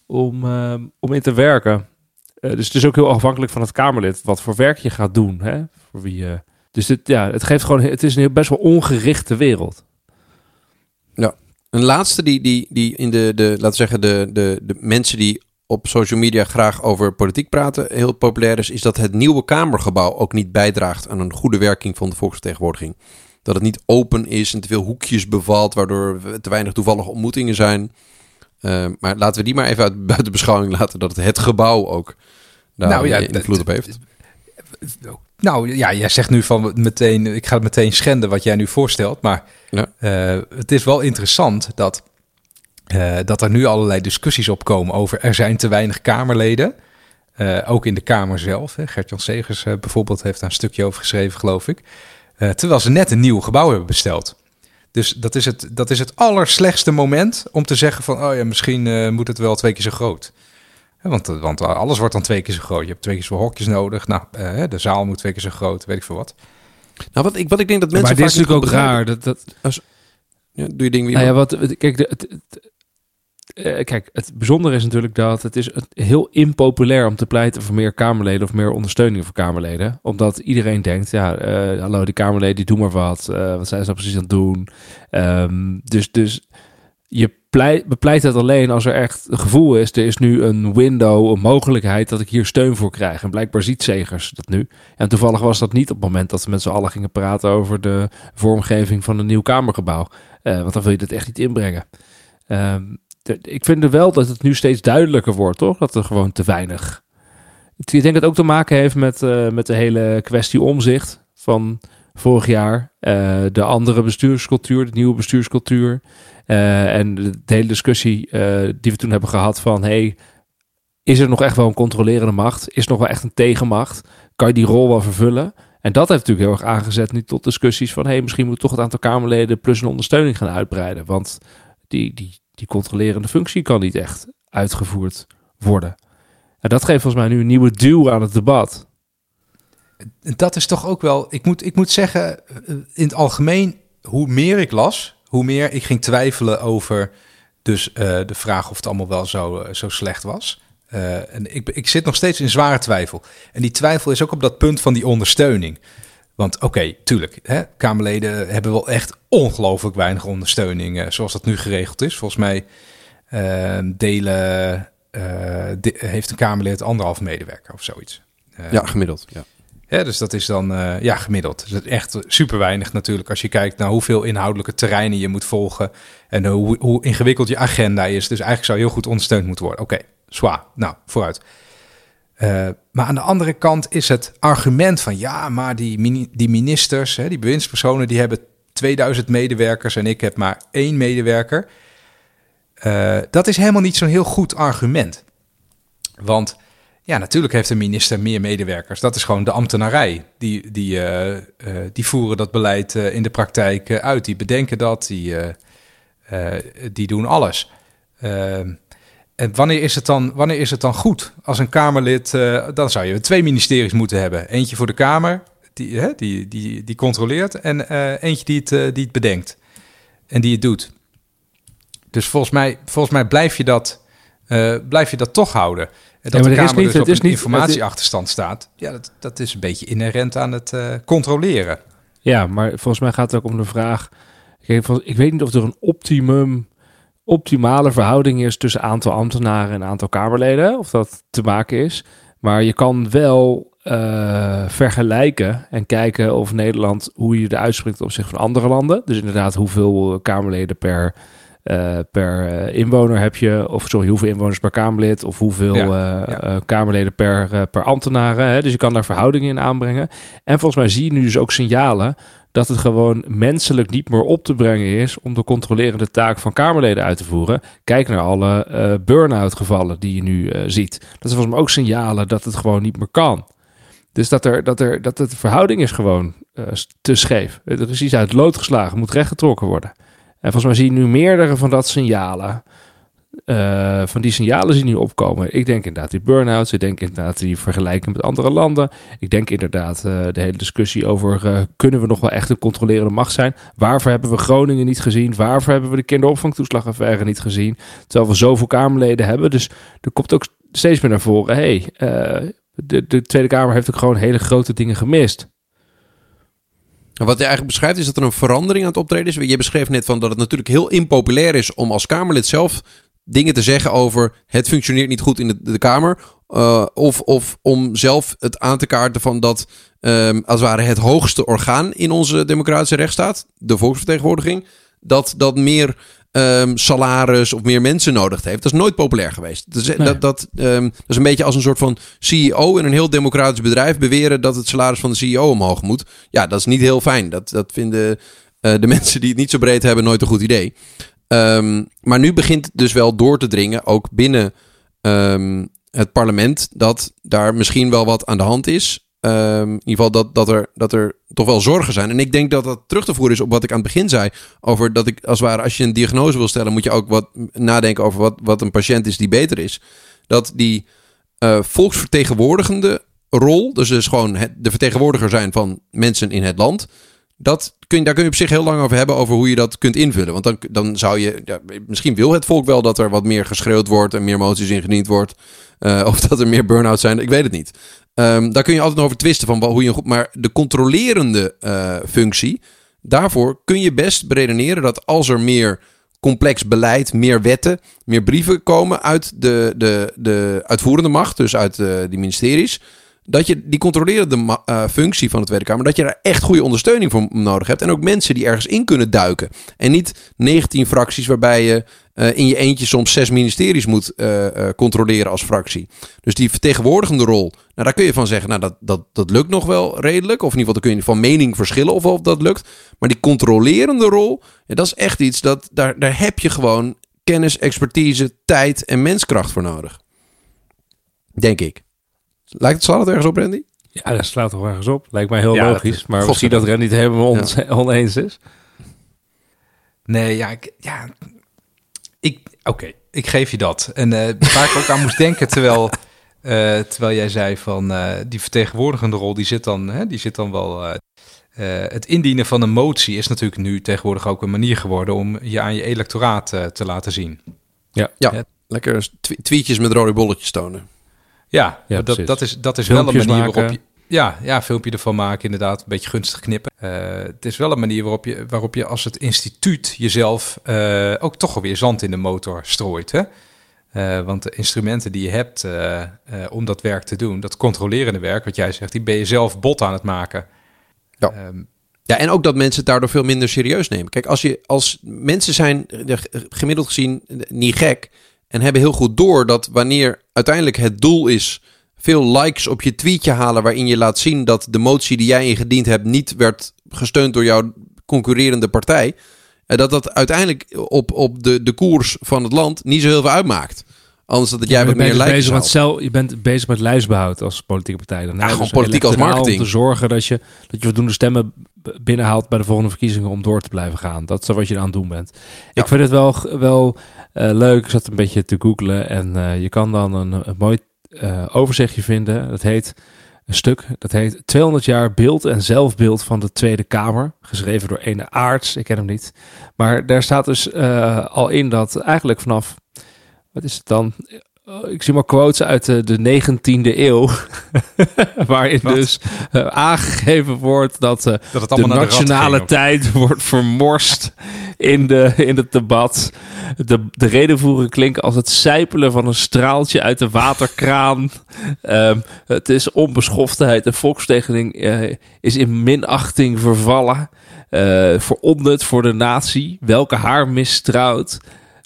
om, eh, om in te werken. Eh, dus het is ook heel afhankelijk van het Kamerlid wat voor werk je gaat doen. Hè? Voor wie, je dus dit, ja, het geeft gewoon, het is een heel, best wel ongerichte wereld. Een laatste die, die, die in de, de, laten zeggen, de, de, de mensen die op social media graag over politiek praten, heel populair is, is dat het nieuwe Kamergebouw ook niet bijdraagt aan een goede werking van de volksvertegenwoordiging. Dat het niet open is en te veel hoekjes bevalt, waardoor er te weinig toevallige ontmoetingen zijn. Uh, maar laten we die maar even uit buiten beschouwing laten, dat het, het gebouw ook daar Nou ja, invloed op heeft. Nou ja, jij zegt nu van meteen, ik ga het meteen schenden wat jij nu voorstelt. Maar Ja. uh, het is wel interessant dat eh, dat er nu allerlei discussies opkomen over er zijn te weinig Kamerleden. Eh, ook in de Kamer zelf. Gert-Jan Segers eh, bijvoorbeeld heeft daar een stukje over geschreven, geloof ik. Eh, terwijl ze net een nieuw gebouw hebben besteld. Dus dat is, het, dat is het allerslechtste moment om te zeggen van... oh ja, misschien eh, moet het wel twee keer zo groot. Hè, Want, eh, want alles wordt dan twee keer zo groot. Je hebt twee keer zoveel hokjes nodig. Nou, eh, de zaal moet twee keer zo groot, weet ik veel wat. Nou, wat ik, wat ik denk dat maar mensen dit is natuurlijk ook begrijpen- raar. Dat, dat, Ja, doe je ding weer. Nou ja, wat, kijk, de, het, het- eh, kijk, het bijzondere is natuurlijk dat het is heel impopulair om te pleiten voor meer Kamerleden of meer ondersteuning voor Kamerleden. Omdat iedereen denkt, ja, eh, hallo, die Kamerleden, die doen maar wat. Eh, wat zijn ze nou precies aan het doen? Ehm, dus, dus je pleit, bepleit het alleen als er echt een gevoel is, er is nu een window, een mogelijkheid dat ik hier steun voor krijg. En blijkbaar ziet Zegers dat nu. En toevallig was dat niet op het moment dat ze met z'n allen gingen praten over de vormgeving van een nieuw Kamergebouw. Want dan wil je dat echt niet inbrengen. De- ik vind wel dat het nu steeds duidelijker wordt, toch? Dat er gewoon te weinig. Ik denk dat het ook te maken heeft met, eh, met de hele kwestie omzicht van vorig jaar. Eh, de andere bestuurscultuur, de nieuwe bestuurscultuur. Eh, en de, de hele discussie die we toen hebben gehad van... Hey, is er nog echt wel een controlerende macht? Is er nog wel echt een tegenmacht? Kan je die rol wel vervullen? En dat heeft natuurlijk heel erg aangezet nu tot discussies van... hey, misschien moet toch het aantal Kamerleden plus een ondersteuning gaan uitbreiden. Want die, die, die controlerende functie kan niet echt uitgevoerd worden. En dat geeft volgens mij nu een nieuwe duw aan het debat. dat is toch ook wel. Ik moet, ik moet zeggen, eh, in het algemeen, hoe meer ik las, hoe meer ik ging twijfelen over. Dus eh, de vraag of het allemaal wel zo, eh, zo slecht was. En ik, ik zit nog steeds in zware twijfel. En die twijfel is ook op dat punt van die ondersteuning. Want oké, tuurlijk, hè, Kamerleden hebben wel echt ongelooflijk weinig ondersteuning eh, zoals dat nu geregeld is. Volgens mij eh, delen, eh, de- heeft een Kamerlid anderhalf medewerker of zoiets. Ja, gemiddeld. Ja. ja, dus dat is dan ja, gemiddeld. Dus dat is echt super weinig natuurlijk als je kijkt naar hoeveel inhoudelijke terreinen je moet volgen en hoe, hoe ingewikkeld je agenda is. Dus eigenlijk zou je heel goed ondersteund moeten worden. Oké, zwaar. Nou, vooruit. Eh, maar aan de andere kant is het argument van ja, maar die, die ministers, hè, die bewindspersonen, die hebben 2000 medewerkers en ik heb maar één medewerker. Eh, dat is helemaal niet zo'n heel goed argument. Want ja, natuurlijk heeft een minister meer medewerkers. Dat is gewoon de ambtenarij. Die, die, eh, die voeren dat beleid in de praktijk uit. Die bedenken dat, die, die doen alles. Ehm, en wanneer is, het dan, wanneer is het dan goed? Als een Kamerlid, eh, dan zou je twee ministeries moeten hebben. Eentje voor de Kamer, die, hè, die, die, die controleert. En eh, eentje die het, eh, die het bedenkt. En die het doet. Dus volgens mij, volgens mij blijf, je dat, blijf je dat toch houden. En dat maar de er is Kamer niet- dus op is een niet- informatieachterstand staat. Ja, dat, dat is een beetje inherent aan het controleren. Ja, maar volgens mij gaat het ook om de vraag. Ik weet niet of er een optimum, optimale verhouding is tussen aantal ambtenaren en aantal Kamerleden. Of dat te maken is. Maar je kan wel eh, vergelijken en kijken of Nederland, hoe je eruit springt op zich van andere landen. Dus inderdaad, hoeveel eh, Kamerleden per, eh, per inwoner heb je. Of sorry, hoeveel inwoners per Kamerlid. Of hoeveel Ja, ja. Kamerleden per, per ambtenaren. Hè? Dus je kan daar verhoudingen in aanbrengen. En volgens mij zie je nu dus ook signalen dat het gewoon menselijk niet meer op te brengen is om de controlerende taak van Kamerleden uit te voeren. Kijk naar alle eh burn-out gevallen die je nu eh, ziet. Dat zijn volgens mij ook signalen dat het gewoon niet meer kan. Dus dat, er, dat, er, dat de verhouding is gewoon eh, te scheef. Er is iets uit lood geslagen, moet rechtgetrokken worden. En volgens mij zie je nu meerdere van dat signalen. Eh, van die signalen zien nu opkomen. Ik denk inderdaad die burn-outs. Ik denk inderdaad die vergelijking met andere landen. Ik denk inderdaad eh, de hele discussie over... eh, kunnen we nog wel echt een controlerende macht zijn? Waarvoor hebben we Groningen niet gezien? Waarvoor hebben we de kinderopvangtoeslagaffaire niet gezien? Terwijl we zoveel Kamerleden hebben. Dus er komt ook steeds meer naar voren... hey, de, de Tweede Kamer heeft ook gewoon hele grote dingen gemist. Wat hij eigenlijk beschrijft is dat er een verandering aan het optreden is. Je beschreef net van dat het natuurlijk heel impopulair is om als Kamerlid zelf dingen te zeggen over het functioneert niet goed in de, de Kamer. Uh, of, of om zelf het aan te kaarten van dat um, als het ware het hoogste orgaan in onze democratische rechtsstaat, de volksvertegenwoordiging, dat, dat meer um, salaris of meer mensen nodig heeft. Dat is nooit populair geweest. Dat is, nee. dat, dat, um, dat is een beetje als een soort van CEO in een heel democratisch bedrijf beweren dat het salaris van de CEO omhoog moet. Ja, dat is niet heel fijn. Dat, dat vinden uh, de mensen die het niet zo breed hebben nooit een goed idee. Ehm, maar nu begint het dus wel door te dringen, ook binnen ehm, het parlement, dat daar misschien wel wat aan de hand is. Ehm, in ieder geval dat, dat, er, dat er toch wel zorgen zijn. En ik denk dat dat terug te voeren is op wat ik aan het begin zei. Over dat ik, als het ware, als je een diagnose wil stellen, moet je ook wat nadenken over wat, wat een patiënt is die beter is. Dat die eh, volksvertegenwoordigende rol, dus dus gewoon de vertegenwoordiger zijn van mensen in het land. Dat kun, daar kun je op zich heel lang over hebben, over hoe je dat kunt invullen. Want dan, dan zou je, ja, misschien wil het volk wel dat er wat meer geschreeuwd wordt en meer moties ingediend wordt. Eh, of dat er meer burn-outs zijn, ik weet het niet. Ehm, daar kun je altijd over twisten van hoe je goed. Maar de controlerende eh, functie, daarvoor kun je best beredeneren dat als er meer complex beleid, meer wetten, meer brieven komen uit de, de, de uitvoerende macht, dus uit eh, die ministeries. Dat je die controlerende ma- eh, functie van de Tweede Kamer, dat je daar echt goede ondersteuning voor nodig hebt. En ook mensen die ergens in kunnen duiken. En niet 19 fracties waarbij je eh, in je eentje soms zes ministeries moet eh, controleren als fractie. Dus die vertegenwoordigende rol, nou, daar kun je van zeggen, nou, dat, dat, dat lukt nog wel redelijk. Of in ieder geval, dan kun je van mening verschillen of, of dat lukt. Maar die controlerende rol, dat is echt iets, dat, daar, daar heb je gewoon kennis, expertise, tijd en menskracht voor nodig. Denk ik. Lijkt het, slaat het ergens op, Randy? Ja, dat slaat toch ergens op. Lijkt mij heel Ja, logisch. dat- maar God, misschien dat Ren niet helemaal on- oneens is. Nee, ja, ik, ja, ik, oké, ik geef je dat. En eh, waar ik ook aan moest denken, terwijl, eh, terwijl jij zei van eh, die vertegenwoordigende rol, die zit dan, hè, die zit dan wel. eh, eh, het indienen van een motie is natuurlijk nu tegenwoordig ook een manier geworden om je aan je electoraat eh, te laten zien. Ja, Ja. lekker tw- tweetjes met rode bolletjes tonen. Ja, Ja, dat, precies. dat is, dat is wel een manier maken. waarop je. Ja, ja, filmpje ervan maken, inderdaad. Een beetje gunstig knippen. Eh, het is wel een manier waarop je, waarop je als het instituut jezelf eh, ook toch alweer zand in de motor strooit. Hè? Eh, want de instrumenten die je hebt om dat werk te doen, dat controlerende werk, wat jij zegt, die ben je zelf bot aan het maken. Ja. Ehm, Ja, en ook dat mensen het daardoor veel minder serieus nemen. Kijk, als, je, als mensen zijn gemiddeld gezien niet gek en hebben heel goed door dat wanneer uiteindelijk het doel is veel likes op je tweetje halen waarin je laat zien dat de motie die jij ingediend hebt niet werd gesteund door jouw concurrerende partij, eh, dat dat uiteindelijk op, op de, de koers van het land niet zo heel veel uitmaakt. Anders dat het jij wat bent meer dus likes bezig met je bent bezig met lijstbehoud als politieke partij. Dan Ja, gewoon Dus politiek als marketing. Om te zorgen dat je, dat je voldoende stemmen binnenhaalt bij de volgende verkiezingen om door te blijven gaan. Dat is wat je aan het doen bent. Ja. Ik vind het wel, wel leuk. Ik zat een beetje te googlen en eh, je kan dan een, een mooi eh, overzichtje vinden. Dat heet een stuk. Dat heet 200 jaar beeld en zelfbeeld van de Tweede Kamer. Geschreven door ene Aarts. Ik ken hem niet. Maar daar staat dus eh, al in dat eigenlijk vanaf... Wat is het dan? Oh, Ik zie maar quotes uit de, de 19e eeuw. waarin Wat? dus eh, aangegeven wordt dat eh, dat de nationale tijd wordt vermorst in, de, in het debat. De, de redenvoeringen klinken als het sijpelen van een straaltje uit de waterkraan. Ehm, het is onbeschoftheid. De volksvertegenwoordiging eh, is in minachting vervallen. Eh veronderd voor de natie. Welke haar mistrouwt.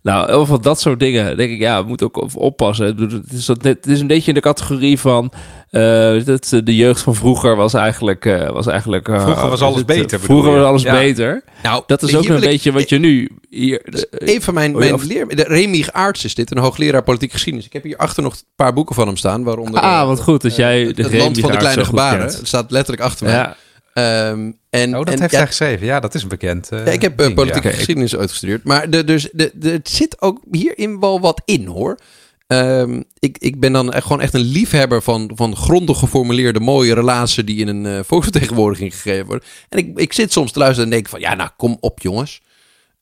Nou, heel van dat soort dingen. denk ik, ja, we moeten ook oppassen. Het is, het is een beetje in de categorie van... eh, dat de jeugd van vroeger was eigenlijk... eh, was eigenlijk eh, Vroeger was alles het, beter, Vroeger was alles Ja. beter. Nou, Dat is ook een ik- beetje wat je nu... Hier, Een van mijn, Oh mijn leer... De Remy Aarts is dit, een hoogleraar politieke geschiedenis. Ik heb hier achter nog een paar boeken van hem staan, waaronder... ah, eh, wat goed dat jij de het land van de kleine gebaren. Het staat letterlijk achter mij. Ja, Ehm, en, Oh, dat en, heeft ja, hij geschreven. Ja, dat is een bekend. eh, ja, ik heb eh, politieke ja. geschiedenis uitgestudeerd. Maar de, dus, de, de, het zit ook hierin wel wat in, hoor. Ehm, ik, ik ben dan gewoon echt een liefhebber van, van grondig geformuleerde mooie relaties die in een eh, volksvertegenwoordiging gegeven worden. En ik, ik zit soms te luisteren en denk van, ja, nou, kom op, jongens.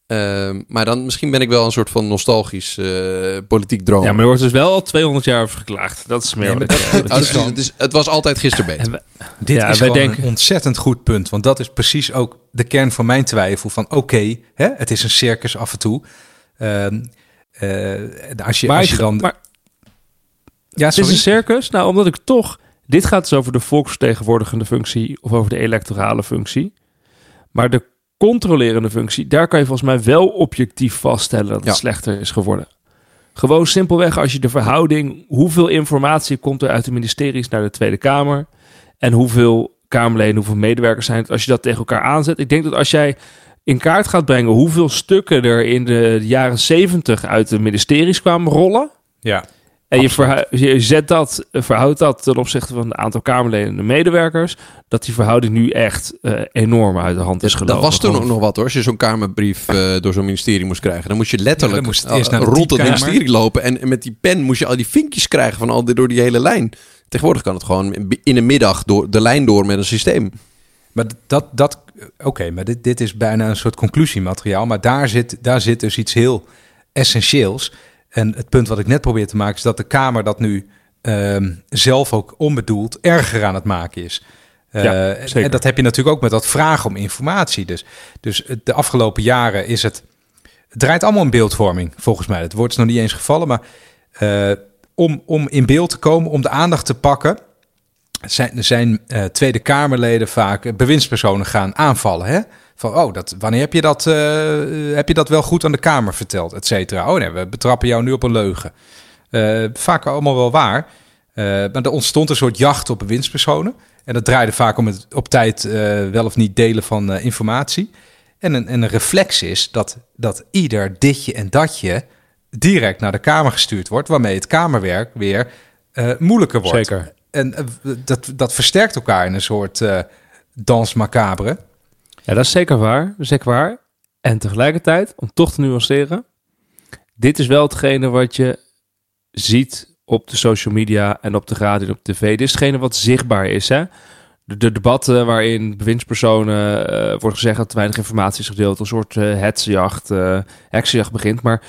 Ehm, maar dan misschien ben ik wel een soort van nostalgisch eh, politiek droom. ja, maar er wordt dus wel al 200 jaar over geklaagd. Dat is meer Nee, dat- Oh, dat dus is dan- het, is- het was altijd gisteren beter. We- Dit Ja, is wij gewoon denken- een ontzettend goed punt. Want dat is precies ook de kern van mijn twijfel. Van oké, hè, het is een circus af en toe. Ehm, eh, als je, maar, als je dan... maar ja, het is een circus. Nou, omdat ik toch... Dit gaat dus over de volksvertegenwoordigende functie of over de electorale functie. Maar de controlerende functie, daar kan je volgens mij wel objectief vaststellen dat het Ja. slechter is geworden. Gewoon simpelweg als je de verhouding, hoeveel informatie komt er uit de ministeries naar de Tweede Kamer en hoeveel Kamerleden, hoeveel medewerkers zijn het, als je dat tegen elkaar aanzet. Ik denk dat als jij in kaart gaat brengen hoeveel stukken er in de jaren 70 uit de ministeries kwamen rollen. Ja. En je, verhu- je zet dat, verhoudt dat ten opzichte van het aantal Kamerleden en de medewerkers. Dat die verhouding nu echt eh, enorm uit de hand is gelopen. Dat was toen ook nog wat hoor. Als je zo'n kamerbrief eh, door zo'n ministerie moest krijgen. Dan moest je letterlijk Ja, moest het eerst naar de eh, rond het ministerie lopen. En, en met die pen moest je al die vinkjes krijgen van al die, door die hele lijn. Tegenwoordig kan het gewoon in de middag door de lijn door met een systeem. Maar dat, dat oké, maar dit, dit is bijna een soort conclusiemateriaal. Maar daar zit, daar zit dus iets heel essentieels. En het punt wat ik net probeer te maken is dat de Kamer dat nu ehm, zelf ook onbedoeld erger aan het maken is. Eh, Ja, en- zeker. En dat heb je natuurlijk ook met dat vragen om informatie. Dus, dus de afgelopen jaren is het. Het draait allemaal om beeldvorming, volgens mij. Het woord is nog niet eens gevallen, maar eh, om, om in beeld te komen, om de aandacht te pakken, zijn, zijn eh, Tweede Kamerleden vaak eh, bewindspersonen gaan aanvallen. Hè? Van, oh, dat, wanneer heb je, dat, eh, heb je dat wel goed aan de Kamer verteld, et cetera? Oh nee, we betrappen jou nu op een leugen. Eh, vaak allemaal wel waar. Eh, maar er ontstond een soort jacht op bewindspersonen. En dat draaide vaak om het op tijd wel of niet delen van informatie. En een, en een reflex is dat, dat ieder ditje en datje direct naar de Kamer gestuurd wordt, waarmee het Kamerwerk weer moeilijker wordt. Zeker. En dat, dat versterkt elkaar in een soort dans macabre. Ja, dat is zeker waar. Zeker waar. En tegelijkertijd, om toch te nuanceren, dit is wel hetgene wat je ziet op de social media en op de radio en op tv. Dit is hetgene wat zichtbaar is. Hè? De, de debatten waarin bewindspersonen eh wordt gezegd dat te weinig informatie is gedeeld, een soort eh hetsjacht, eh heksenjacht begint. Maar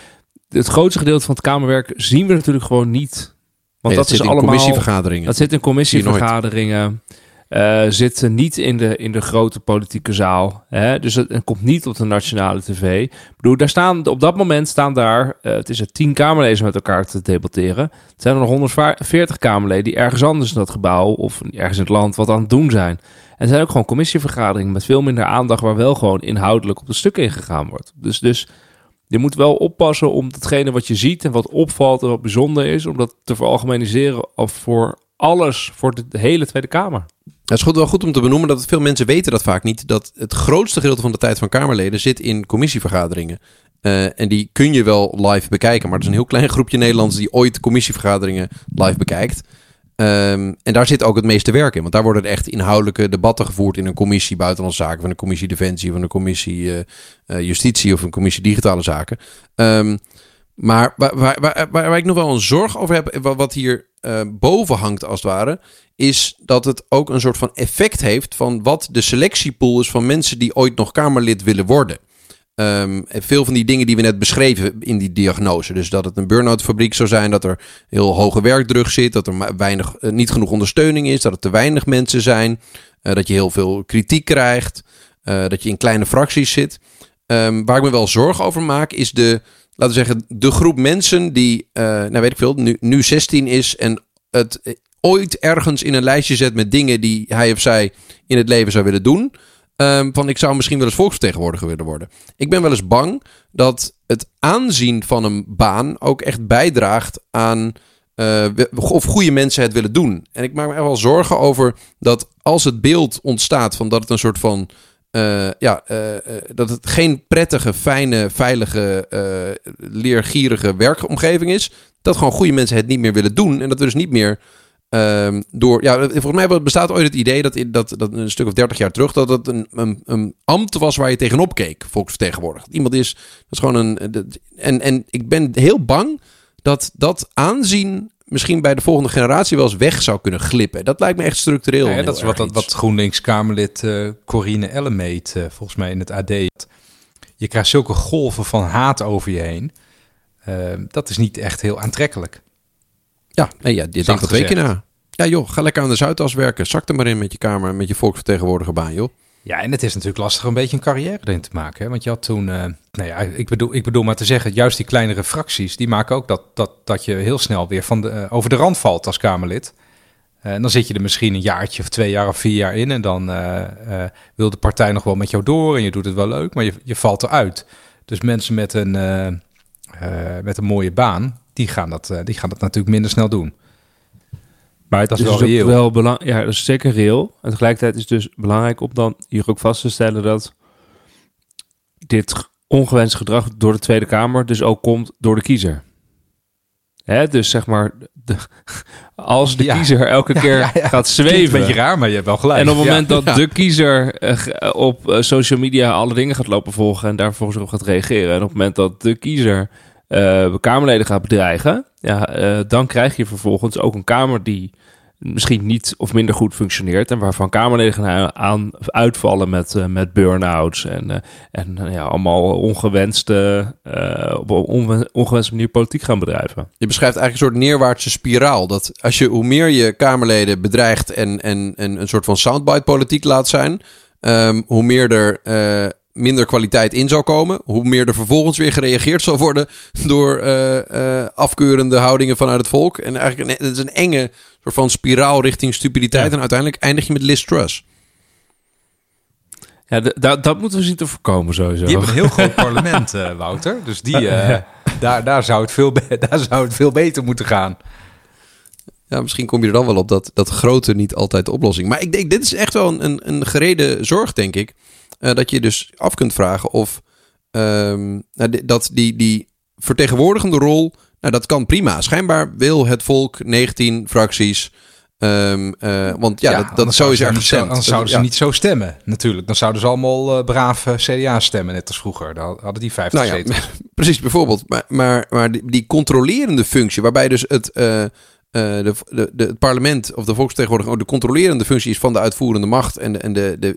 het grootste gedeelte van het Kamerwerk zien we natuurlijk gewoon niet. Want Nee, dat is allemaal commissievergaderingen. dat zit in commissievergaderingen. Eh zit niet in de, in de grote politieke zaal. Hè? Dus het, het komt niet op de nationale tv. Ik bedoel, daar staan, op dat moment staan daar, eh, het is er tien Kamerleden met elkaar te debatteren. Het zijn er nog 140 Kamerleden die ergens anders in dat gebouw of ergens in het land wat aan het doen zijn. En zijn ook gewoon commissievergaderingen met veel minder aandacht, waar wel gewoon inhoudelijk op de stukken ingegaan wordt. Dus, dus je moet wel oppassen om datgene wat je ziet en wat opvalt en wat bijzonder is, om dat te veralgemeniseren of voor alles, voor de hele Tweede Kamer. Het is goed, wel goed om te benoemen dat veel mensen weten dat vaak niet. Dat het grootste gedeelte van de tijd van Kamerleden zit in commissievergaderingen. Eh, en die kun je wel live bekijken. Maar het is een heel klein groepje Nederlanders die ooit commissievergaderingen live bekijkt. Ehm, en daar zit ook het meeste werk in. Want daar worden echt inhoudelijke debatten gevoerd in een commissie buitenlandse zaken, van een commissie defensie, van een commissie eh, eh, justitie of een commissie digitale zaken. Ehm, maar waar, waar, waar, waar, ik nog wel een zorg over heb, wa- wat hier eh, boven hangt als het ware, is dat het ook een soort van effect heeft van wat de selectiepool is van mensen die ooit nog Kamerlid willen worden. Ehm, veel van die dingen die we net beschreven in die diagnose. Dus dat het een burn-out fabriek zou zijn, dat er heel hoge werkdruk zit, dat er weinig, eh, niet genoeg ondersteuning is, dat er te weinig mensen zijn, eh, dat je heel veel kritiek krijgt, dat je in kleine fracties zit. Ehm, waar ik me wel zorgen over maak, is de, laten we zeggen, de groep mensen die, eh, nou weet ik veel, nu, nu 16 is en het ooit ergens in een lijstje zet met dingen die hij of zij in het leven zou willen doen. Ehm, van ik zou misschien wel eens volksvertegenwoordiger willen worden. Ik ben wel eens bang dat het aanzien van een baan ook echt bijdraagt aan eh, of goede mensen het willen doen. En ik maak me echt wel zorgen over dat als het beeld ontstaat van dat het een soort van eh, ja, eh, eh, dat het geen prettige, fijne, veilige, leergierige werkomgeving is. Dat gewoon goede mensen het niet meer willen doen. En dat we dus niet meer ehm, door. Ja, volgens mij bestaat ooit het idee dat, in, dat, dat een stuk of dertig jaar terug. dat het een, een, ambt was waar je tegenop keek, volksvertegenwoordiger. Iemand is. Dat is gewoon een. En, en ik ben heel bang dat dat aanzien misschien bij de volgende generatie wel eens weg zou kunnen glippen. Dat lijkt me echt structureel. Ja, dat is wat, wat, GroenLinks-Kamerlid eh Corine Ellemeet eh, volgens mij in het AD. Je krijgt zulke golven van haat over je heen. Eh, dat is niet echt heel aantrekkelijk. Ja, nee, ja je denkt er twee keer na. Ja joh, ga lekker aan de Zuidas werken. Zak er maar in met je kamer, met je volksvertegenwoordigerbaan joh. Ja, en het is natuurlijk lastig een beetje een carrière erin te maken. Hè? Want je had toen, eh, nou ja, ik bedoel, ik bedoel maar te zeggen, juist die kleinere fracties, die maken ook dat, dat, dat je heel snel weer van de, eh, over de rand valt als Kamerlid. Eh, en dan zit je er misschien een jaartje of twee jaar of vier jaar in. En dan wil de partij nog wel met jou door en je doet het wel leuk, maar je, je valt eruit. Dus mensen met een, met een mooie baan, die gaan, dat, die gaan dat natuurlijk minder snel doen. Maar het Dat is, wel dus reëel. wel belang, ja, dat is zeker reëel. En tegelijkertijd is het dus belangrijk om dan hier ook vast te stellen dat dit ongewenst gedrag door de Tweede Kamer dus ook komt door de kiezer. Hè, dus zeg maar, de, als de Ja. kiezer elke keer ja, ja. gaat zweven. een beetje raar, maar je hebt wel gelijk. En op het moment dat de kiezer eh, ge- op eh, social media alle dingen gaat lopen volgen en daar vervolgens op gaat reageren. En op het moment dat de kiezer eh Kamerleden gaat bedreigen, ja, eh, dan krijg je vervolgens ook een Kamer die misschien niet of minder goed functioneert. En waarvan Kamerleden gaan aan uitvallen met, eh, met burn-outs en, en ja, allemaal ongewenste, op een ongewenste manier politiek gaan bedrijven. Je beschrijft eigenlijk een soort neerwaartse spiraal. Dat als je, hoe meer je Kamerleden bedreigt en, en, en een soort van soundbite-politiek laat zijn, ehm, hoe meer er minder kwaliteit in zou komen, hoe meer er vervolgens weer gereageerd zal worden door eh, eh, afkeurende houdingen vanuit het volk. En eigenlijk een, het is een enge soort van spiraal richting stupiditeit. Ja. En uiteindelijk eindig je met Liz Truss. Ja, dat- dat moeten we zien te voorkomen sowieso. Die hebben een heel groot parlement, eh, Wouter. Dus die, eh, daar, daar, zou het veel daar zou het veel beter moeten gaan. Ja, misschien kom je er dan wel op dat, dat grote niet altijd de oplossing. Maar ik denk, dit is echt wel een, een, een gereden zorg, denk ik. Eh, dat je dus af kunt vragen of ehm, nou, dat die, die vertegenwoordigende rol, nou dat kan prima. Schijnbaar wil het volk 19 fracties. ehm, eh, want ja, dat, dat zo is er gestemd. Anders zouden ze Ja. niet zo stemmen, natuurlijk. Dan zouden ze allemaal eh, brave CDA stemmen, net als vroeger. Dan hadden die 50 Nou ja, zetels. Precies, bijvoorbeeld. Maar, maar, maar die, die controlerende functie, waarbij dus het, de, de, de, het parlement of de volksvertegenwoordiger de controlerende functie is van de uitvoerende macht en de, en de, de,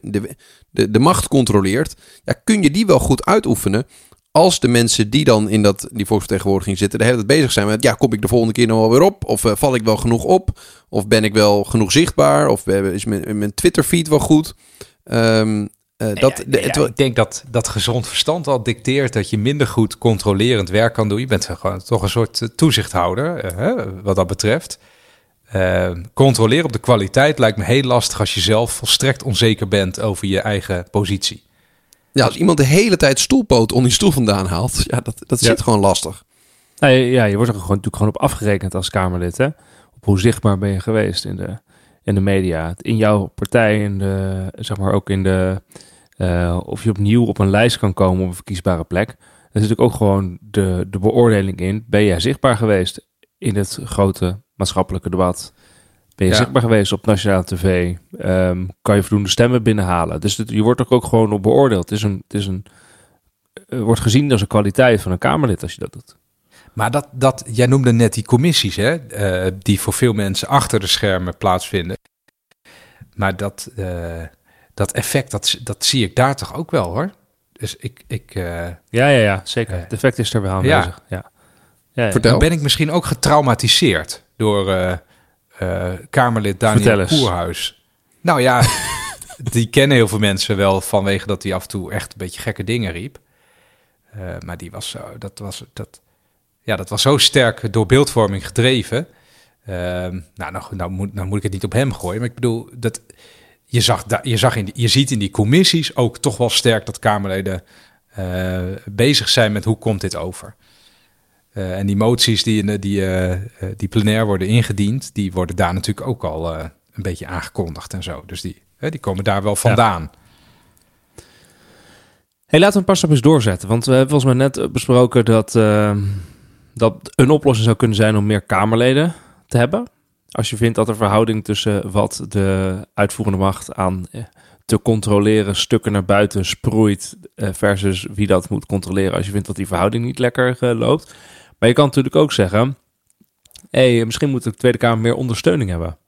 de, de, macht controleert, ja, kun je die wel goed uitoefenen als de mensen die dan in dat, die volksvertegenwoordiging zitten de hele tijd bezig zijn met, ja, kom ik de volgende keer nog wel weer op? Of eh, val ik wel genoeg op? Of ben ik wel genoeg zichtbaar? Of eh, is mijn, Twitter-feed wel goed? Ehm, eh, dat, Ja, de- ja, het- ik denk dat, dat gezond verstand al dicteert dat je minder goed controlerend werk kan doen. Je bent gewoon toch een soort eh, toezichthouder, eh, hè, wat dat betreft. Eh, controleren op de kwaliteit lijkt me heel lastig als je zelf volstrekt onzeker bent over je eigen positie. Ja, als iemand de hele tijd stoelpoot onder die stoel vandaan haalt, ja, dat, dat Ja. zit gewoon lastig. Nou, ja, je wordt er gewoon, natuurlijk gewoon op afgerekend als Kamerlid. Hè? Op hoe zichtbaar ben je geweest in de, in de media. In jouw partij, in de, zeg maar ook in de... eh, of je opnieuw op een lijst kan komen op een verkiesbare plek. Er zit ook gewoon de, de beoordeling in. Ben jij zichtbaar geweest in het grote maatschappelijke debat? Ben je Ja. zichtbaar geweest op nationale tv? Ehm, kan je voldoende stemmen binnenhalen? Dus het- je wordt er ook gewoon op beoordeeld. Het is een, het is een, eh, wordt gezien als een kwaliteit van een Kamerlid als je dat doet. Maar dat, dat, jij noemde net die commissies, hè, eh, die voor veel mensen achter de schermen plaatsvinden. Maar dat, dat effect, dat, dat zie ik daar toch ook wel hoor. Dus ik, ik eh, Ja, ja, ja, zeker. Eh, Het effect is er wel ja. aanwezig. Ja. Ja. Vertel. dan ben ik misschien ook getraumatiseerd door eh, eh, Kamerlid Vertel Daniel eens. Koerhuis. Nou ja, die kennen heel veel mensen wel vanwege dat hij af en toe echt een beetje gekke dingen riep. Eh, maar die was zo, dat was, dat, ja, dat was zo sterk door beeldvorming gedreven. Ehm, nou, nou, nou, moet, nou moet ik het niet op hem gooien, maar ik bedoel, dat, je, zag, je, zag in je ziet in die commissies ook toch wel sterk dat Kamerleden eh, bezig zijn met hoe komt dit over. Eh, en die moties die, die, eh, die plenair worden ingediend, die worden daar natuurlijk ook al een beetje aangekondigd en zo. Dus die, die komen daar wel vandaan. Hey, laten we een paar stapjes doorzetten. Want we hebben volgens mij net besproken dat, dat een oplossing zou kunnen zijn om meer Kamerleden te hebben. Als je vindt dat de verhouding tussen wat de uitvoerende macht aan eh, te controleren stukken naar buiten sproeit eh, versus wie dat moet controleren. Als je vindt dat die verhouding niet lekker eh, loopt. Maar je kan natuurlijk ook zeggen, hey, misschien moet de Tweede Kamer meer ondersteuning hebben.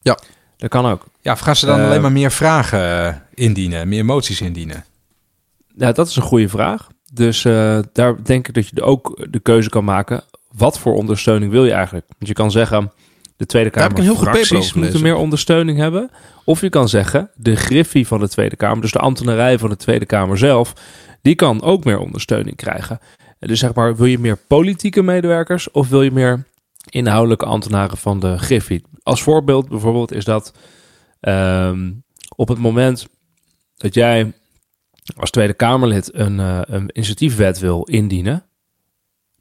Ja. Dat kan ook. Ja, of gaan ze dan alleen maar meer vragen indienen, meer moties indienen? Ja, dat is een goede vraag. Dus daar denk ik dat je ook de keuze kan maken. Wat voor ondersteuning wil je eigenlijk? Want je kan zeggen, de Tweede Daar heb ik Kamer een heel fracties moeten meer ondersteuning hebben. Of je kan zeggen, de griffie van de Tweede Kamer, dus de ambtenarij van de Tweede Kamer zelf, die kan ook meer ondersteuning krijgen. En Dus zeg maar, wil je meer politieke medewerkers of wil je meer inhoudelijke ambtenaren van de griffie? Als voorbeeld bijvoorbeeld is dat ehm, op het moment dat jij als Tweede Kamerlid een, eh, een initiatiefwet wil indienen,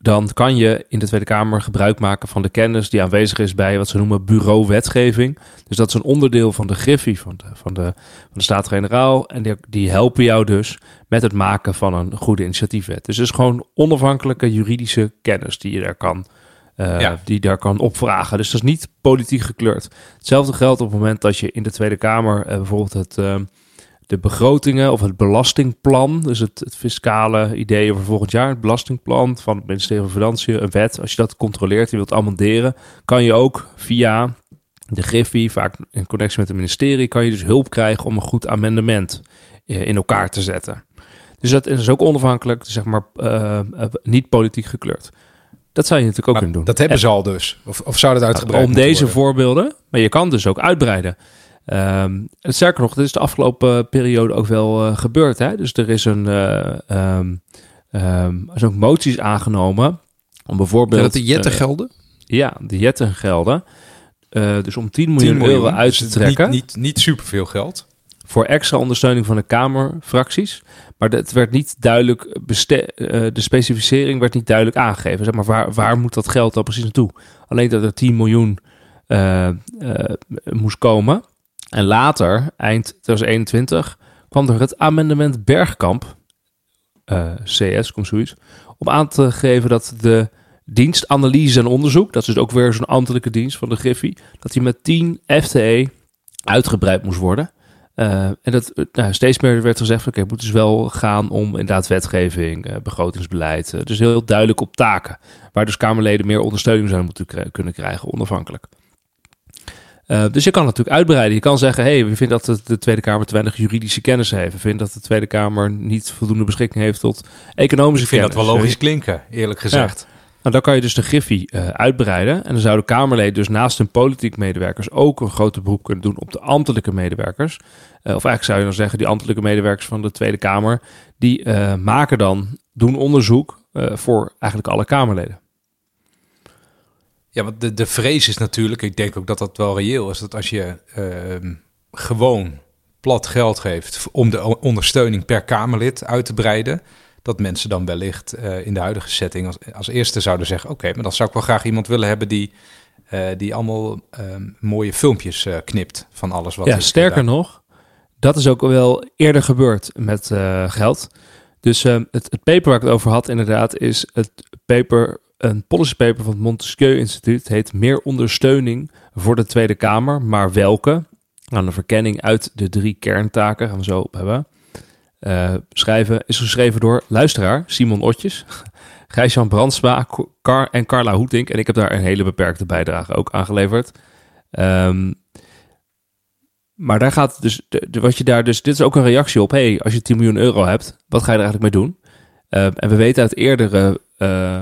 dan kan je in de Tweede Kamer gebruik maken van de kennis die aanwezig is bij wat ze noemen bureau wetgeving. Dus dat is een onderdeel van de griffie van de, van de, van de Staten-Generaal. En die, die helpen jou dus met het maken van een goede initiatiefwet. Dus het is gewoon onafhankelijke juridische kennis die je daar kan, uh, Ja. die daar kan opvragen. Dus dat is niet politiek gekleurd. Hetzelfde geldt op het moment dat je in de Tweede Kamer eh, bijvoorbeeld het, eh, de begrotingen of het belastingplan, dus het, het fiscale ideeën voor volgend jaar, het belastingplan van het ministerie van Financiën, een wet, als je dat controleert, je wilt amenderen, kan je ook via de Griffie, vaak in connectie met het ministerie, kan je dus hulp krijgen om een goed amendement eh, in elkaar te zetten. Dus dat is ook onafhankelijk, zeg maar, eh, eh, niet politiek gekleurd. Dat zou je natuurlijk ook Maar kunnen doen. dat hebben En- ze al dus. Of, of zou dat uitgebreid om deze worden? voorbeelden, maar je kan dus ook uitbreiden. Ehm en sterker nog, dit is de afgelopen periode ook wel eh, gebeurd. Hè? Dus er is een, eh ehm, ehm, er zijn ook moties aangenomen om bijvoorbeeld... Dat de jetten eh, gelden? ja, de jetten gelden. Dus om 10 miljoen, 10 miljoen, euro uit dus te het trekken Niet, niet, niet superveel geld. voor extra ondersteuning van de Kamerfracties. Maar het werd niet duidelijk, de specificering werd niet duidelijk aangegeven. Zeg maar, waar, waar moet dat geld dan precies naartoe? Alleen dat er 10 miljoen moest komen. En later, eind 2021, kwam er het amendement Bergkamp, eh, CS, komt zoiets, om aan te geven dat de dienst analyse en onderzoek, dat is dus ook weer zo'n ambtelijke dienst van de Griffie, dat die met 10 FTE uitgebreid moest worden. Eh, en dat eh, nou, steeds meer werd gezegd: oké, het moet dus wel gaan om inderdaad wetgeving, begrotingsbeleid. dus heel duidelijk op taken. Waar dus Kamerleden meer ondersteuning zouden moeten kunnen krijgen, onafhankelijk. Eh, dus je kan natuurlijk uitbreiden. Je kan zeggen: hey, we vinden dat de, de Tweede Kamer te weinig juridische kennis heeft. We vinden dat de Tweede Kamer niet voldoende beschikking heeft tot economische Ik vind dat kennis. wel logisch klinken, eerlijk gezegd. Nou, dan kan je dus de Griffie eh, uitbreiden. En dan zouden Kamerleden dus naast hun politiek medewerkers ook een grote beroep kunnen doen op de ambtelijke medewerkers. Eh, of eigenlijk zou je dan zeggen, die ambtelijke medewerkers van de Tweede Kamer, die maken dan, doen onderzoek voor eigenlijk alle Kamerleden. Ja, want de, de vrees is natuurlijk, ik denk ook dat dat wel reëel is, dat als je ehm, gewoon plat geld geeft om de ondersteuning per Kamerlid uit te breiden, dat mensen dan wellicht eh, in de huidige setting als, als eerste zouden zeggen, oké, maar dan zou ik wel graag iemand willen hebben die, eh, die allemaal ehm, mooie filmpjes eh, knipt van alles wat ja, sterker nog, dat is ook wel eerder gebeurd met geld. Dus eh, het, het paper waar ik het over had inderdaad is het paper, een policy paper van het Montesquieu Instituut. Heet Meer ondersteuning voor de Tweede Kamer, maar welke? Nou, een verkenning uit de drie kerntaken, gaan we zo op hebben. Eh, schrijven is geschreven door luisteraar Simon Otjes, Gijs-Jan Brandsma Car en Carla Hoetink. En ik heb daar een hele beperkte bijdrage ook aan geleverd. Ehm, maar daar gaat dus, de, de- wat je daar dus, dit is ook een reactie op. hey, als je 10 miljoen euro hebt, wat ga je er eigenlijk mee doen? Ehm, en we weten uit eerdere, eh,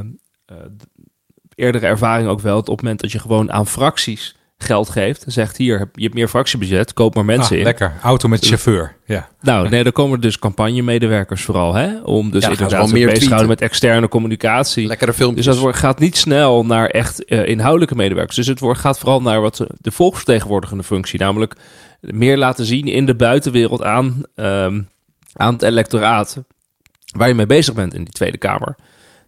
eerdere ervaring ook wel, dat op het moment dat je gewoon aan fracties geld geeft, en zegt hier, heb- je hebt meer fractiebudget, koop maar mensen Ah, in. lekker, auto met chauffeur. Ja. Nou, nee, dan komen dus campagnemedewerkers vooral, hè? Om dus Ja, inderdaad meer bezig te houden met externe communicatie. Lekkere filmpjes. Dus dat wordt, gaat niet snel naar echt eh, inhoudelijke medewerkers. Dus het wordt, gaat vooral naar wat de- de volksvertegenwoordigende functie. Namelijk meer laten zien in de buitenwereld aan, ehm, aan het electoraat. Waar je mee bezig bent in die Tweede Kamer.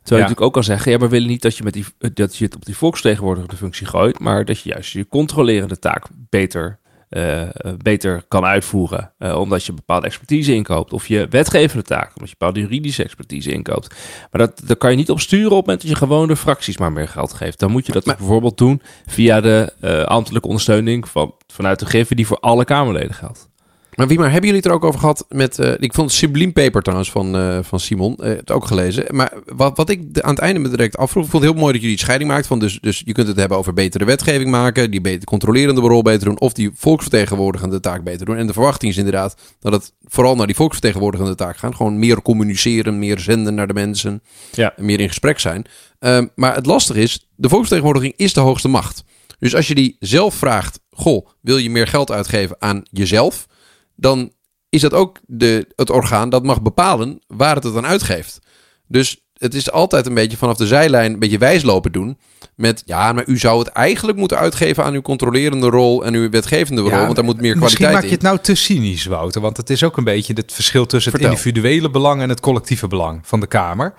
Terwijl je Ja. natuurlijk ook kan zeggen, ja, maar we willen niet dat je, met die, dat je het op die volksvertegenwoordigende functie gooit. Maar dat je juist je controlerende taak beter, eh, eh, beter kan uitvoeren. eh, omdat je bepaalde expertise inkoopt. Of je wetgevende taak, omdat je bepaalde juridische expertise inkoopt. Maar dat, dat kan je niet op sturen op het moment dat je gewoon de fracties maar meer geld geeft. Dan moet je dat Maar- bijvoorbeeld doen via de ambtelijke ondersteuning van, vanuit de Griffie die voor alle Kamerleden geldt. Maar wie maar, hebben jullie het er ook over gehad met... eh, ik vond het subliem paper trouwens van, eh, van Simon. eh, het ook gelezen. Maar wat, wat ik de- aan het einde me direct afvroeg... Ik vond het heel mooi dat jullie die scheiding maakt. Van dus, dus je kunt het hebben over betere wetgeving maken... die beter controlerende rol beter doen... of die volksvertegenwoordigende taak beter doen. En de verwachting is inderdaad dat het vooral naar die volksvertegenwoordigende taak gaat. Gewoon meer communiceren, meer zenden naar de mensen... Ja. meer in gesprek zijn. Ehm, maar het lastige is, de volksvertegenwoordiging is de hoogste macht. Dus als je die zelf vraagt... Goh, wil je meer geld uitgeven aan jezelf dan is dat ook de, het orgaan dat mag bepalen waar het het aan uitgeeft. Dus het is altijd een beetje vanaf de zijlijn een beetje wijslopen doen. Met ja, maar u zou het eigenlijk moeten uitgeven aan uw controlerende rol en uw wetgevende rol. Want daar moet meer Misschien kwaliteit maak je in. het nou te cynisch, Wouter. Want het is ook een beetje het verschil tussen het individuele belang en het collectieve belang van de Kamer.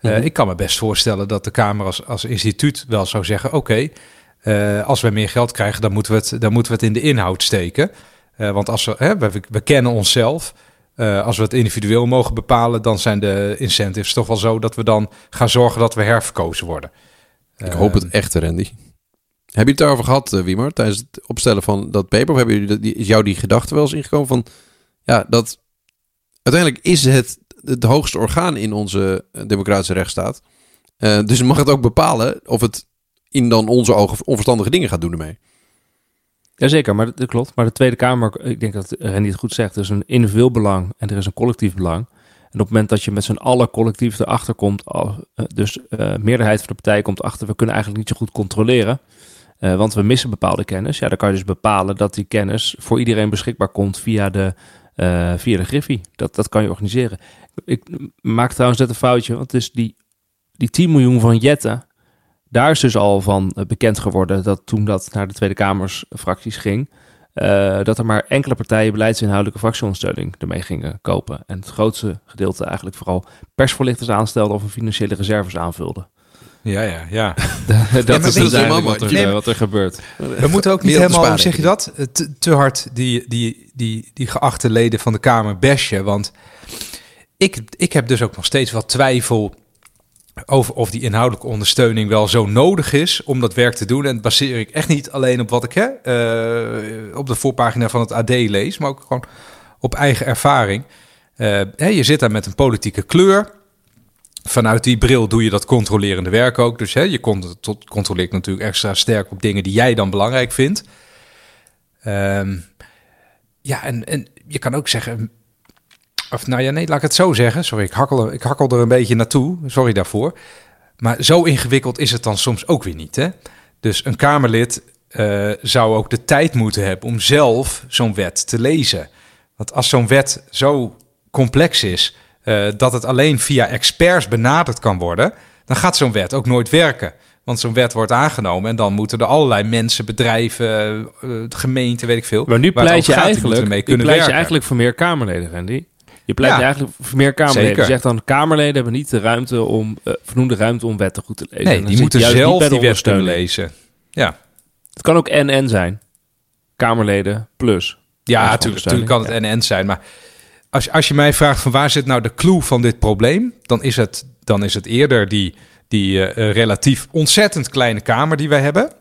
Eh, Mhm. Ik kan me best voorstellen dat de Kamer als, als instituut wel zou zeggen: oké, eh, als wij meer geld krijgen, dan moeten we het, dan moeten we het in de inhoud steken. Eh, want als we, hè, we, we kennen onszelf. Eh, als we het individueel mogen bepalen, dan zijn de incentives toch wel zo dat we dan gaan zorgen dat we herverkozen worden. Ik hoop het echt, Randy. Heb je het daarover gehad, eh, Wiemer, tijdens het opstellen van dat paper? Of hebben jullie die, is jou die gedachte wel eens ingekomen van... Ja, dat uiteindelijk is het het hoogste orgaan in onze eh, democratische rechtsstaat. Eh, dus mag het ook bepalen of het in dan onze ogen onverstandige dingen gaat doen ermee. Jazeker, maar dat, klopt. Maar de Tweede Kamer, ik denk dat Randy het goed zegt, er is een individueel belang en er is een collectief belang. En op het moment dat je met z'n allen collectief erachter komt, eh, dus eh meerderheid van de partijen komt achter, we kunnen eigenlijk niet zo goed controleren, eh, want we missen bepaalde kennis. Ja, dan kan je dus bepalen dat die kennis voor iedereen beschikbaar komt via de, via de Griffie. Dat, dat kan je organiseren. Ik maak trouwens net een foutje, want dus die, die 10 miljoen van Jette, daar is dus al van eh, bekend geworden dat toen dat naar de Tweede Kamers fracties ging, eh, dat er maar enkele partijen beleidsinhoudelijke fractieondersteuning ermee gingen kopen. En het grootste gedeelte eigenlijk vooral persvoorlichters aanstelden of een financiële reserves aanvulden. Ja, ja, ja. dat is dus eigenlijk wat er, Nee, eh, wat er gebeurt. We moeten ook niet helemaal, hoe zeg je dat, te, te hard die, die, die, die geachte leden van de Kamer bashen. Want ik, ik heb dus ook nog steeds wel twijfel over of die inhoudelijke ondersteuning wel zo nodig is om dat werk te doen. En dat baseer ik echt niet alleen op wat ik hè, eh, op de voorpagina van het AD lees, maar ook gewoon op eigen ervaring. Eh, hè, je zit daar met een politieke kleur. Vanuit die bril doe je dat controlerende werk ook. Dus hè, je controleert natuurlijk extra sterk op dingen die jij dan belangrijk vindt. Ehm, ja, en je kan ook zeggen. Of nou ja, nee, laat ik het zo zeggen. Sorry, ik hakkel, ik hakkel er een beetje naartoe. Sorry daarvoor. Maar zo ingewikkeld is het dan soms ook weer niet. Hè? Dus een Kamerlid eh, zou ook de tijd moeten hebben om zelf zo'n wet te lezen. Want als zo'n wet zo complex is eh, dat het alleen via experts benaderd kan worden, dan gaat zo'n wet ook nooit werken. Want zo'n wet wordt aangenomen en dan moeten er allerlei mensen, bedrijven, eh, gemeenten, weet ik veel. Maar nu pleit je eigenlijk, nu kunnen pleit je werken. eigenlijk voor meer Kamerleden, Randy. Je pleit Ja. je eigenlijk voor meer Kamerleden. Zeker. Je zegt dan, Kamerleden hebben niet de ruimte om, eh voldoende ruimte om wetten goed te lezen. En Nee, die moeten zelf die wet kunnen lezen. Ja, Het kan ook en-en zijn. Kamerleden plus. ja natuurlijk, natuurlijk kan het en-en zijn. Maar als, als je mij vraagt van waar zit nou de clue van dit probleem, dan is het, dan is het eerder die, die eh, relatief ontzettend kleine kamer die wij hebben,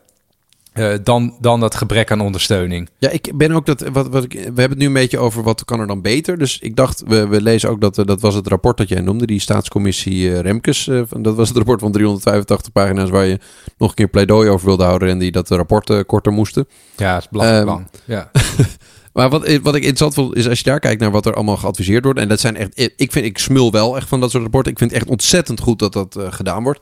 eh, dan, dan dat gebrek aan ondersteuning. Ja, ik ben ook dat. Wat, wat ik, we hebben het nu een beetje over wat kan er dan beter. Dus ik dacht, we, we lezen ook dat. eh, Dat was het rapport dat jij noemde, die staatscommissie eh, Remkes. dat was het rapport van 385 pagina's waar je nog een keer pleidooi over wilde houden. En die dat de rapporten korter moesten. Ja, is belachelijk Ehm. Ja. Maar wat, wat ik interessant vond, is als je daar kijkt naar wat er allemaal geadviseerd wordt. En dat zijn echt. Ik vind, ik smul wel echt van dat soort rapporten. Ik vind het echt ontzettend goed dat dat gedaan wordt.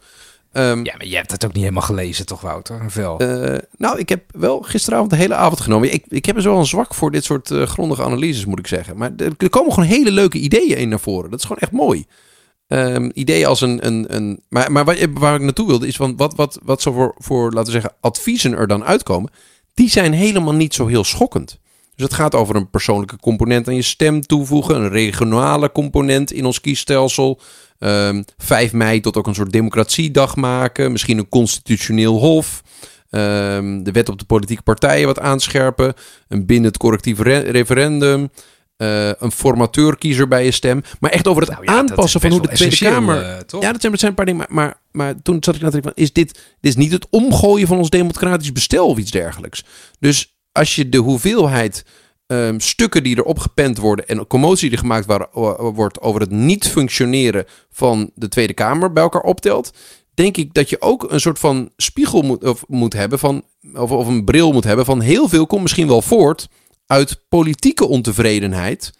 Ehm, ja, maar je hebt het ook niet helemaal gelezen, toch, Wouter? Eh, nou, ik heb wel gisteravond de hele avond genomen. Ik, ik heb dus wel een zwak voor dit soort eh, grondige analyses, moet ik zeggen. Maar er, er komen gewoon hele leuke ideeën in naar voren. Dat is gewoon echt mooi. Ehm, ideeën als een... een, een maar maar waar, waar ik naartoe wilde is... Van wat, wat, wat zo voor, voor, laten we zeggen, adviezen er dan uitkomen... die zijn helemaal niet zo heel schokkend. Dus het gaat over een persoonlijke component aan je stem toevoegen... een regionale component in ons kiesstelsel... Ehm 5 mei tot ook een soort democratiedag maken. Misschien een constitutioneel hof. Ehm, de wet op de politieke partijen wat aanscherpen. Een binnen het correctief re- referendum. eh, een formateurkiezer bij je stem. Maar echt over het Nou ja, aanpassen van hoe de Tweede Kamer... eh? Ja, dat zijn, dat zijn een paar dingen. Maar, maar, maar toen zat ik na te denken van... Is dit, dit is niet het omgooien van ons democratisch bestel of iets dergelijks. Dus als je de hoeveelheid ehm, stukken die erop gepend worden... en commotie die gemaakt wordt over het niet functioneren van de Tweede Kamer bij elkaar optelt... denk ik dat je ook een soort van spiegel moet, of, moet hebben van... Of, of een bril moet hebben van heel veel komt misschien wel voort uit politieke ontevredenheid...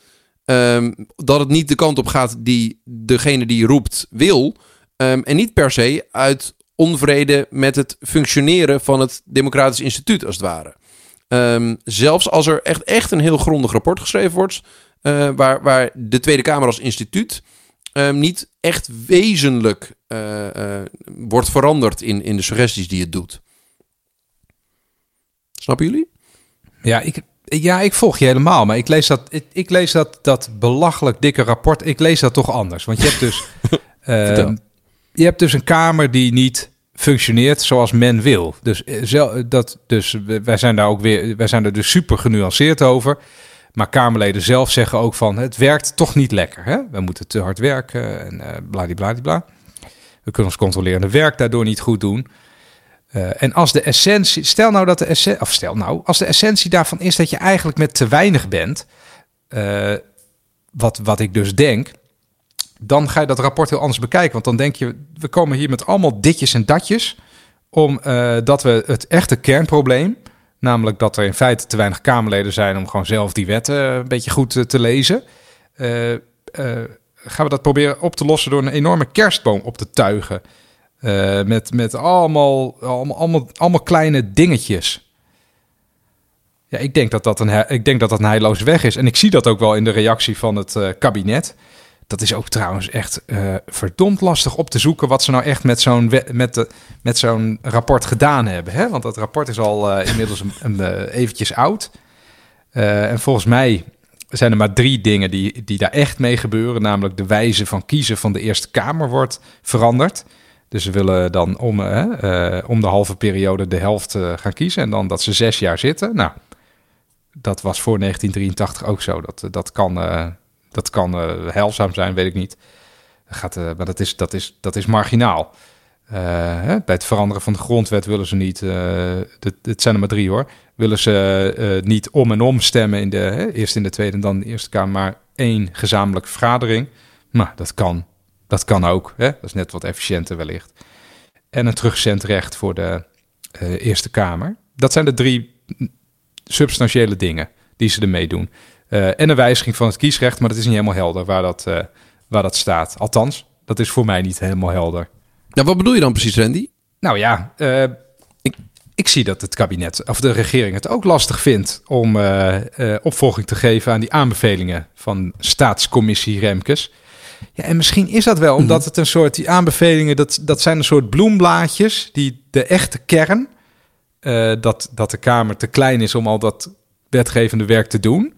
Ehm, dat het niet de kant op gaat die degene die roept wil. Ehm, en niet per se uit onvrede met het functioneren van het Democratisch Instituut, als het ware. Ehm, zelfs als er echt, echt een heel grondig rapport geschreven wordt, eh, waar, waar de Tweede Kamer als instituut ehm, niet echt wezenlijk eh, eh, wordt veranderd in, in de suggesties die het doet. Snappen jullie? Ja, ik, ja, ik volg je helemaal. Maar ik lees dat, ik, ik lees dat, dat belachelijk dikke rapport. Ik lees dat toch anders. Want je hebt dus. Ehm, je hebt dus een Kamer die niet functioneert zoals men wil. Dus, eh, zel- dat, dus wij zijn daar ook weer, wij zijn er dus super genuanceerd over. Maar Kamerleden zelf zeggen ook van het werkt toch niet lekker. Hè? We moeten te hard werken en eh bladibladibla. We kunnen ons controlerende werk daardoor niet goed doen. Eh, en als de essentie, stel nou dat de essentie, of stel nou, als de essentie daarvan is dat je eigenlijk met te weinig bent, eh, wat, wat ik dus denk, dan ga je dat rapport heel anders bekijken. Want dan denk je, we komen hier met allemaal ditjes en datjes om eh, we het echte kernprobleem, namelijk dat er in feite te weinig Kamerleden zijn om gewoon zelf die wetten eh, een beetje goed eh, te lezen, eh, gaan we dat proberen op te lossen door een enorme kerstboom op te tuigen. Met met allemaal, allemaal, allemaal, kleine dingetjes. Ja, ik denk dat dat, een, ik denk dat dat een heilloze weg is. En ik zie dat ook wel in de reactie van het kabinet. Dat is ook trouwens echt eh, verdomd lastig op te zoeken... wat ze nou echt met zo'n, met de, met zo'n rapport gedaan hebben. Hè? Want dat rapport is al eh, inmiddels een, eh, eventjes oud. En volgens mij zijn er maar drie dingen die, die daar echt mee gebeuren. Namelijk de wijze van kiezen van de Eerste Kamer wordt veranderd. Dus ze willen dan om, om de halve periode de helft gaan kiezen. En dan dat ze zes jaar zitten. Nou, dat was voor 1983 ook zo. Dat, dat kan, dat kan eh, heilzaam zijn, weet ik niet. Gaat, eh, maar dat is, dat is, dat is marginaal. Eh, bij het veranderen van de grondwet willen ze niet, dit, dit zijn er maar drie hoor, willen ze niet om en om stemmen in de, hè, eerst in de Tweede en dan in de Eerste Kamer, maar één gezamenlijke vergadering. Nou, dat kan, dat kan ook. Hè? Dat is net wat efficiënter wellicht. En een terugzendrecht voor de Eerste Kamer. Dat zijn de drie substantiële dingen die ze ermee doen. Eh, en een wijziging van het kiesrecht, maar dat is niet helemaal helder waar dat, eh, waar dat staat. Althans, dat is voor mij niet helemaal helder. Ja, wat bedoel je dan precies, Randy? Nou ja, eh, ik, ik zie dat het kabinet of de regering het ook lastig vindt om opvolging te geven aan die aanbevelingen van staatscommissie Remkes. Ja, en misschien is dat wel omdat het een soort, die aanbevelingen, dat, dat zijn een soort bloemblaadjes die de echte kern, dat, dat de Kamer te klein is om al dat wetgevende werk te doen,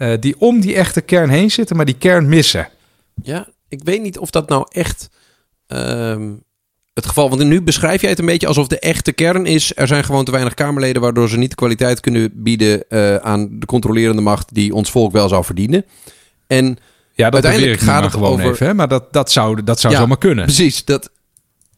eh, die om die echte kern heen zitten, maar die kern missen. Ja, ik weet niet of dat nou echt ehm, het geval... Want nu beschrijf jij het een beetje alsof de echte kern is... er zijn gewoon te weinig Kamerleden... waardoor ze niet de kwaliteit kunnen bieden eh, aan de controlerende macht... die ons volk wel zou verdienen. En Ja, dat Uiteindelijk gaat het gewoon over- even, hè? maar dat, dat zou, dat zou Ja, zomaar kunnen. Precies, dat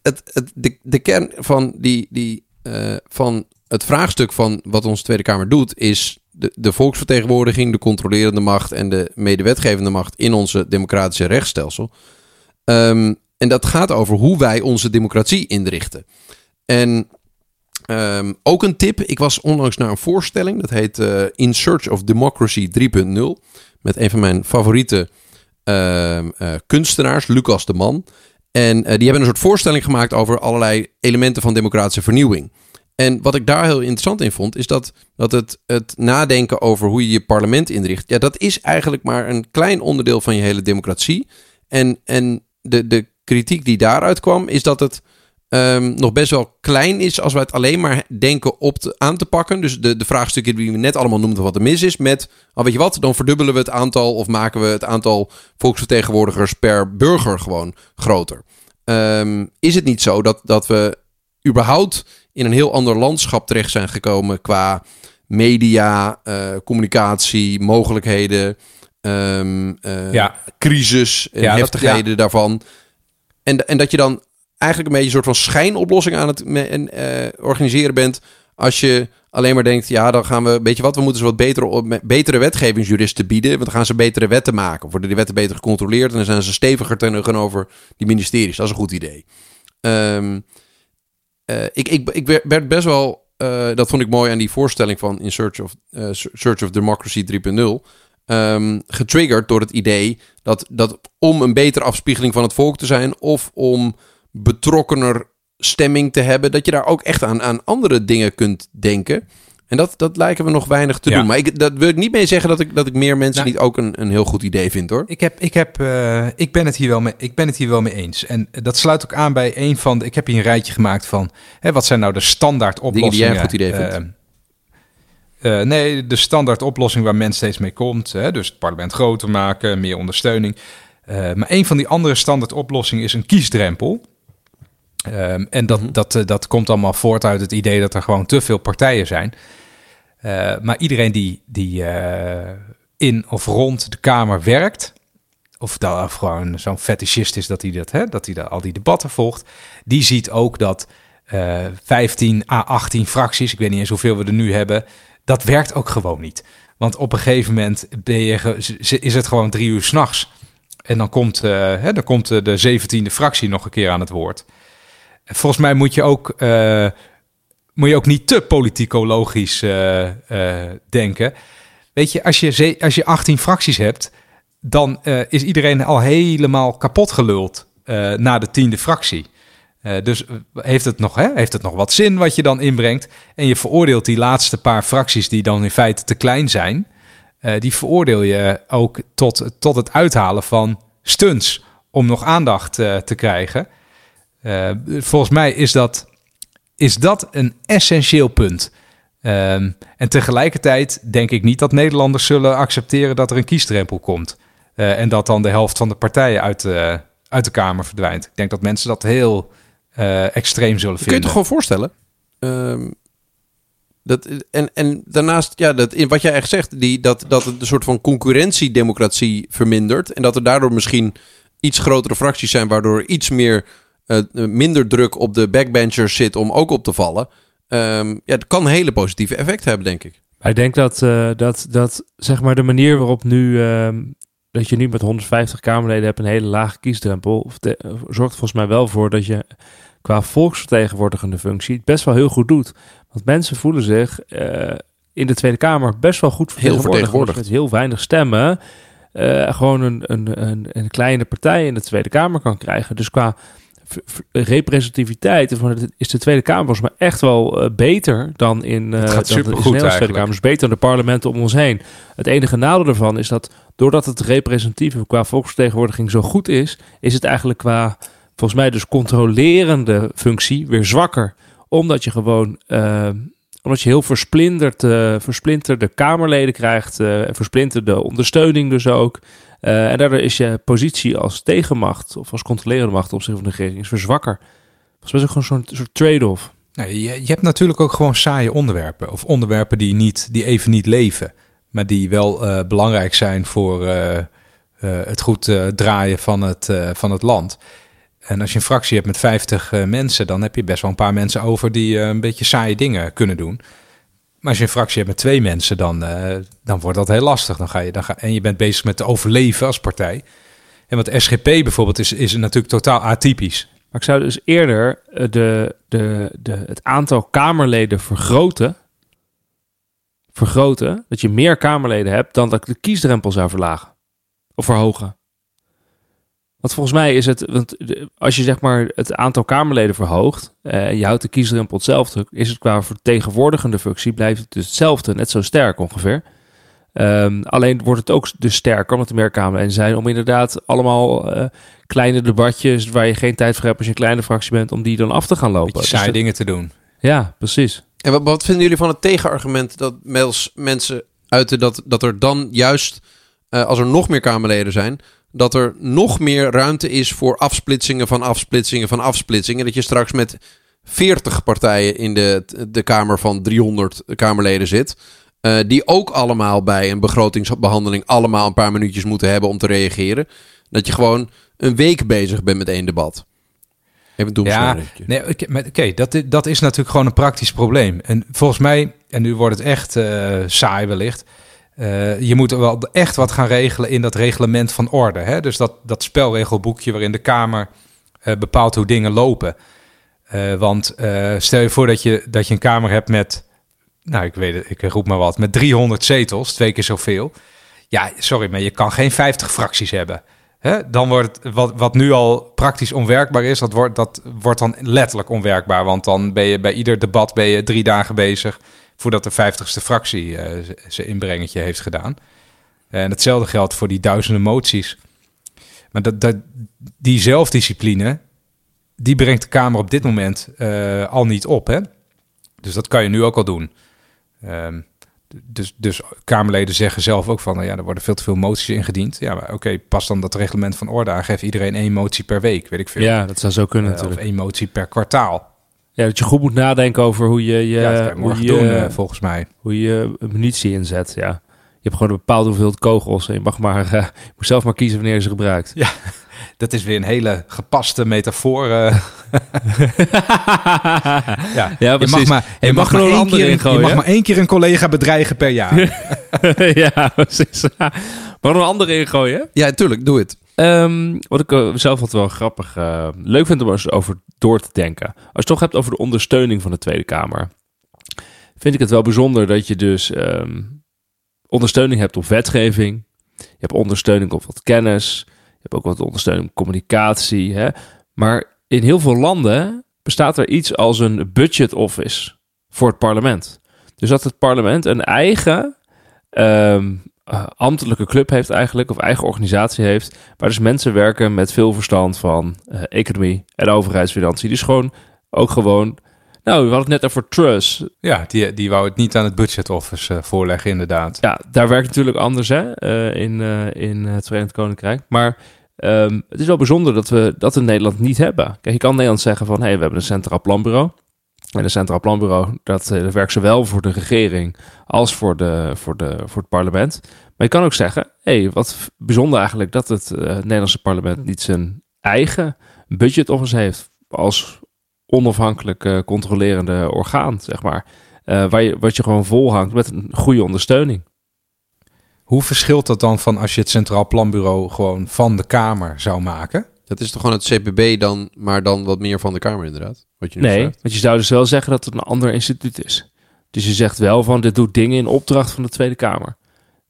het, het, de, de kern van, die, die, eh, van het vraagstuk van wat onze Tweede Kamer doet, is de, de volksvertegenwoordiging, de controlerende macht en de medewetgevende macht in onze democratische rechtsstelsel. Ehm, en dat gaat over hoe wij onze democratie inrichten. En ehm, ook een tip, ik was onlangs naar een voorstelling, dat heet eh, In Search of Democracy 3.0, met een van mijn favoriete ehm, eh, kunstenaars, Lucas de Man. En eh, die hebben een soort voorstelling gemaakt over allerlei elementen van democratische vernieuwing. En wat ik daar heel interessant in vond, is dat, dat het, het nadenken over hoe je je parlement inricht, ja, dat is eigenlijk maar een klein onderdeel van je hele democratie. En, en de, de kritiek die daaruit kwam, is dat het ehm, nog best wel klein is als we het alleen maar denken op te, aan te pakken. Dus de, de vraagstukken die we net allemaal noemden wat er mis is met, oh, weet je wat, dan verdubbelen we het aantal of maken we het aantal volksvertegenwoordigers per burger gewoon groter. Ehm, is het niet zo dat, dat we überhaupt in een heel ander landschap terecht zijn gekomen qua media, eh, communicatie, mogelijkheden, ehm, eh, Ja. crisis en Ja, dat- heftigheden daarvan. En, en dat je dan eigenlijk een beetje een soort van schijnoplossing aan het en, eh, organiseren bent. Als je alleen maar denkt, ja, dan gaan we, weet je wat, we moeten ze wat betere, betere wetgevingsjuristen bieden. Want dan gaan ze betere wetten maken. Worden die wetten beter gecontroleerd en dan zijn ze steviger tegenover die ministeries. Dat is een goed idee. Ehm, eh, ik, ik, ik werd- best wel, eh, dat vond ik mooi aan die voorstelling van In Search of, eh, Search of Democracy 3.0. ehm, getriggerd door het idee dat, dat om een betere afspiegeling van het volk te zijn, of om betrokkener stemming te hebben, dat je daar ook echt aan, aan andere dingen kunt denken. En dat, dat lijken we nog weinig te Ja. doen. Maar ik, dat wil ik niet mee zeggen dat ik, dat ik meer mensen Nou, niet ook een, een heel goed idee vind hoor. Ik, heb, ik, heb, eh, ik, ben het hier wel mee, ik ben het hier wel mee eens. En dat sluit ook aan bij een van de. Ik heb hier een rijtje gemaakt van. Hè, wat zijn nou de standaard oplossingen? die jij een goed idee vindt. Eh, eh, nee, de standaard oplossing waar men steeds mee komt. Hè, dus het parlement groter maken, meer ondersteuning. Maar een van die andere standaard oplossingen is een kiesdrempel. Ehm, en dat, Mhm. dat, dat komt allemaal voort uit het idee dat er gewoon te veel partijen zijn. Eh, maar iedereen die, die eh, in of rond de Kamer werkt, of, dat, gewoon zo'n fetischist is dat hij, dat, hè, dat hij dat, al die debatten volgt, die ziet ook dat eh 15 à 18 fracties, ik weet niet eens hoeveel we er nu hebben, dat werkt ook gewoon niet. Want op een gegeven moment ben je, is het gewoon drie uur s'nachts. En dan komt, eh, hè, dan komt eh, de zeventiende fractie nog een keer aan het woord. En Volgens mij moet je ook, eh, moet je ook niet te politicologisch eh, denken. Weet je, als je, als je 18 fracties hebt, dan eh, is iedereen al helemaal kapot geluld na de tiende fractie. Dus heeft het, nog, hè, heeft het nog wat zin wat je dan inbrengt? En je veroordeelt die laatste paar fracties die dan in feite te klein zijn. die veroordeel je ook tot, tot het uithalen van stunts om nog aandacht te krijgen. Volgens mij is dat, is dat een essentieel punt. Ehm, en tegelijkertijd denk ik niet dat Nederlanders zullen accepteren dat er een kiesdrempel komt. Eh, en dat dan de helft van de partijen uit de, uit de Kamer verdwijnt. Ik denk dat mensen dat heel eh, extreem zullen Dat kun je vinden. toch gewoon voorstellen? Ehm, dat, en, en daarnaast, ja, dat, wat jij echt zegt, die, dat, dat het een soort van concurrentiedemocratie vermindert. En dat er daardoor misschien iets grotere fracties zijn, waardoor iets meer, eh, minder druk op de backbenchers zit om ook op te vallen. Ehm, ja, het kan hele positieve effecten hebben, denk ik. Ik denk dat, eh, dat, dat zeg maar de manier waarop nu, ehm, dat je nu met 150 Kamerleden hebt een hele lage kiesdrempel, of de- eh, zorgt volgens mij wel voor dat je qua volksvertegenwoordigende functie het best wel heel goed doet. Want mensen voelen zich in de Tweede Kamer best wel goed vertegenwoordigd. Met heel weinig stemmen gewoon een, een, een, een kleine partij in de Tweede Kamer kan krijgen. Dus qua representativiteit is is de Tweede Kamer volgens mij echt wel eh, beter dan in, eh Het gaat dan de Tweede. Kamer. Dus beter dan de parlementen om ons heen. Het enige nadeel ervan is dat doordat het representatieve qua volksvertegenwoordiging zo goed is, is het eigenlijk qua volgens mij dus controlerende functie weer zwakker. Omdat je gewoon eh, omdat je heel versplinterd, eh, versplinterde Kamerleden krijgt, eh versplinterde ondersteuning dus ook. Eh, en daardoor is je positie als tegenmacht of als controlerende macht op zich van de regering is verzwakker. Mij is het gewoon zo'n soort trade-off. Je, je hebt natuurlijk ook gewoon saaie onderwerpen. Of onderwerpen die, niet, die even niet leven. Maar die wel eh, belangrijk zijn voor eh, het goed draaien van het, van het land. En als je een fractie hebt met 50 eh, mensen, dan heb je best wel een paar mensen over die een beetje saaie dingen kunnen doen. Maar als je een fractie hebt met twee mensen, dan, eh, dan wordt dat heel lastig. Dan ga je, dan ga, en je bent bezig met te overleven als partij. En wat SGP bijvoorbeeld is, is natuurlijk totaal atypisch. Maar ik zou dus eerder eh, de, de, de, het aantal Kamerleden vergroten. Vergroten. Dat je meer Kamerleden hebt dan dat ik de kiesdrempel zou verlagen. Of verhogen. Want volgens mij is het, want als je zeg maar het aantal Kamerleden verhoogt, eh, en je houdt de kiesdrempel hetzelfde, is het qua vertegenwoordigende functie, blijft het dus hetzelfde, net zo sterk ongeveer. Ehm, alleen wordt het ook dus sterker, omdat er meer Kamerleden zijn, om inderdaad allemaal eh, kleine debatjes waar je geen tijd voor hebt als je een kleine fractie bent, om die dan af te gaan lopen. Beetje Dus saaie dingen te doen. ja, precies. En wat, wat vinden jullie van het tegenargument dat mails mensen uiten dat, dat er dan juist, eh, als er nog meer Kamerleden zijn, dat er nog meer ruimte is voor afsplitsingen van afsplitsingen van afsplitsingen. Dat je straks met 40 partijen in de, de Kamer van 300 Kamerleden zit. eh, die ook allemaal bij een begrotingsbehandeling allemaal een paar minuutjes moeten hebben om te reageren. Dat je gewoon een week bezig bent met één debat. Even doen. Ja, nee, oké, dat, dat is natuurlijk gewoon een praktisch probleem. En volgens mij, en nu wordt het echt eh, saai wellicht. Eh, je moet wel echt wat gaan regelen in dat reglement van orde. Hè? Dus dat, dat spelregelboekje waarin de Kamer eh, bepaalt hoe dingen lopen. Eh, want stel je voor dat je, dat je een Kamer hebt met, nou ik weet het, ik roep maar wat, met 300 zetels, twee keer zoveel. Ja, sorry, maar je kan geen 50 fracties hebben. Hè? Dan wordt het, wat, wat nu al praktisch onwerkbaar is, dat wordt, dat wordt dan letterlijk onwerkbaar. Want dan ben je bij ieder debat ben je drie dagen bezig voordat de vijftigste fractie eh, zijn inbrengetje heeft gedaan. En hetzelfde geldt voor die duizenden moties. Maar dat, dat, die zelfdiscipline, die brengt de Kamer op dit moment eh, al niet op. Hè? Dus dat kan je nu ook al doen. Ehm, dus, dus Kamerleden zeggen zelf ook van, nou ja, er worden veel te veel moties ingediend. Ja, maar oké, pas dan dat reglement van orde aan. Geef iedereen één motie per week, weet ik veel. Ja, dat zou zo kunnen Eh, of natuurlijk. één motie per kwartaal. Ja, dat je goed moet nadenken over hoe je je, ja, dat hoe je, doen, eh, volgens mij. hoe je munitie inzet. Ja. Je hebt gewoon een bepaalde hoeveelheid kogels. En je mag maar, je moet zelf maar kiezen wanneer je ze gebruikt. Dat is weer een hele gepaste metafoor. eh. ja, Ja, je mag maar, je Je mag mag maar er een één ander keer, gooien, je mag maar één keer een collega bedreigen per jaar. ja, precies. Maar een andere ingooien. Ja, tuurlijk, doe het. Ehm, wat ik eh, zelf altijd wel grappig eh, leuk vind om eens over door te denken. Als je het toch hebt over de ondersteuning van de Tweede Kamer. Vind ik het wel bijzonder dat je dus ehm, ondersteuning hebt op wetgeving. Je hebt ondersteuning op wat kennis. Je hebt ook wat ondersteuning op communicatie. Hè? Maar in heel veel landen bestaat er iets als een budget office voor het parlement. Dus dat het parlement een eigen ehm, eh, ambtelijke club heeft eigenlijk, of eigen organisatie heeft, waar dus mensen werken met veel verstand van eh, economie en overheidsfinanciën. Dus gewoon ook gewoon, nou, we hadden het net over trust. Ja, die, die wou het niet aan het budget office eh, voorleggen, inderdaad. Ja, daar werkt natuurlijk anders hè, in, in het Verenigd Koninkrijk. Maar ehm, het is wel bijzonder dat we dat in Nederland niet hebben. Kijk, je kan Nederland zeggen van, hé, hey, we hebben een Centraal Planbureau. En een Centraal Planbureau, dat, eh, dat werkt zowel voor de regering als voor, de, voor, de, voor het parlement. Maar je kan ook zeggen, hé, hey, wat bijzonder eigenlijk dat het eh, Nederlandse parlement niet zijn eigen budget office heeft als onafhankelijk eh, controlerende orgaan, zeg maar. Waar je, wat je gewoon volhangt met een goede ondersteuning. Hoe verschilt dat dan van als je het Centraal Planbureau gewoon van de Kamer zou maken? Dat is toch gewoon het CPB dan, maar dan wat meer van de Kamer inderdaad. Wat je nu Nee, zegt. want je zou dus wel zeggen dat het een ander instituut is. Dus je zegt wel van dit doet dingen in opdracht van de Tweede Kamer.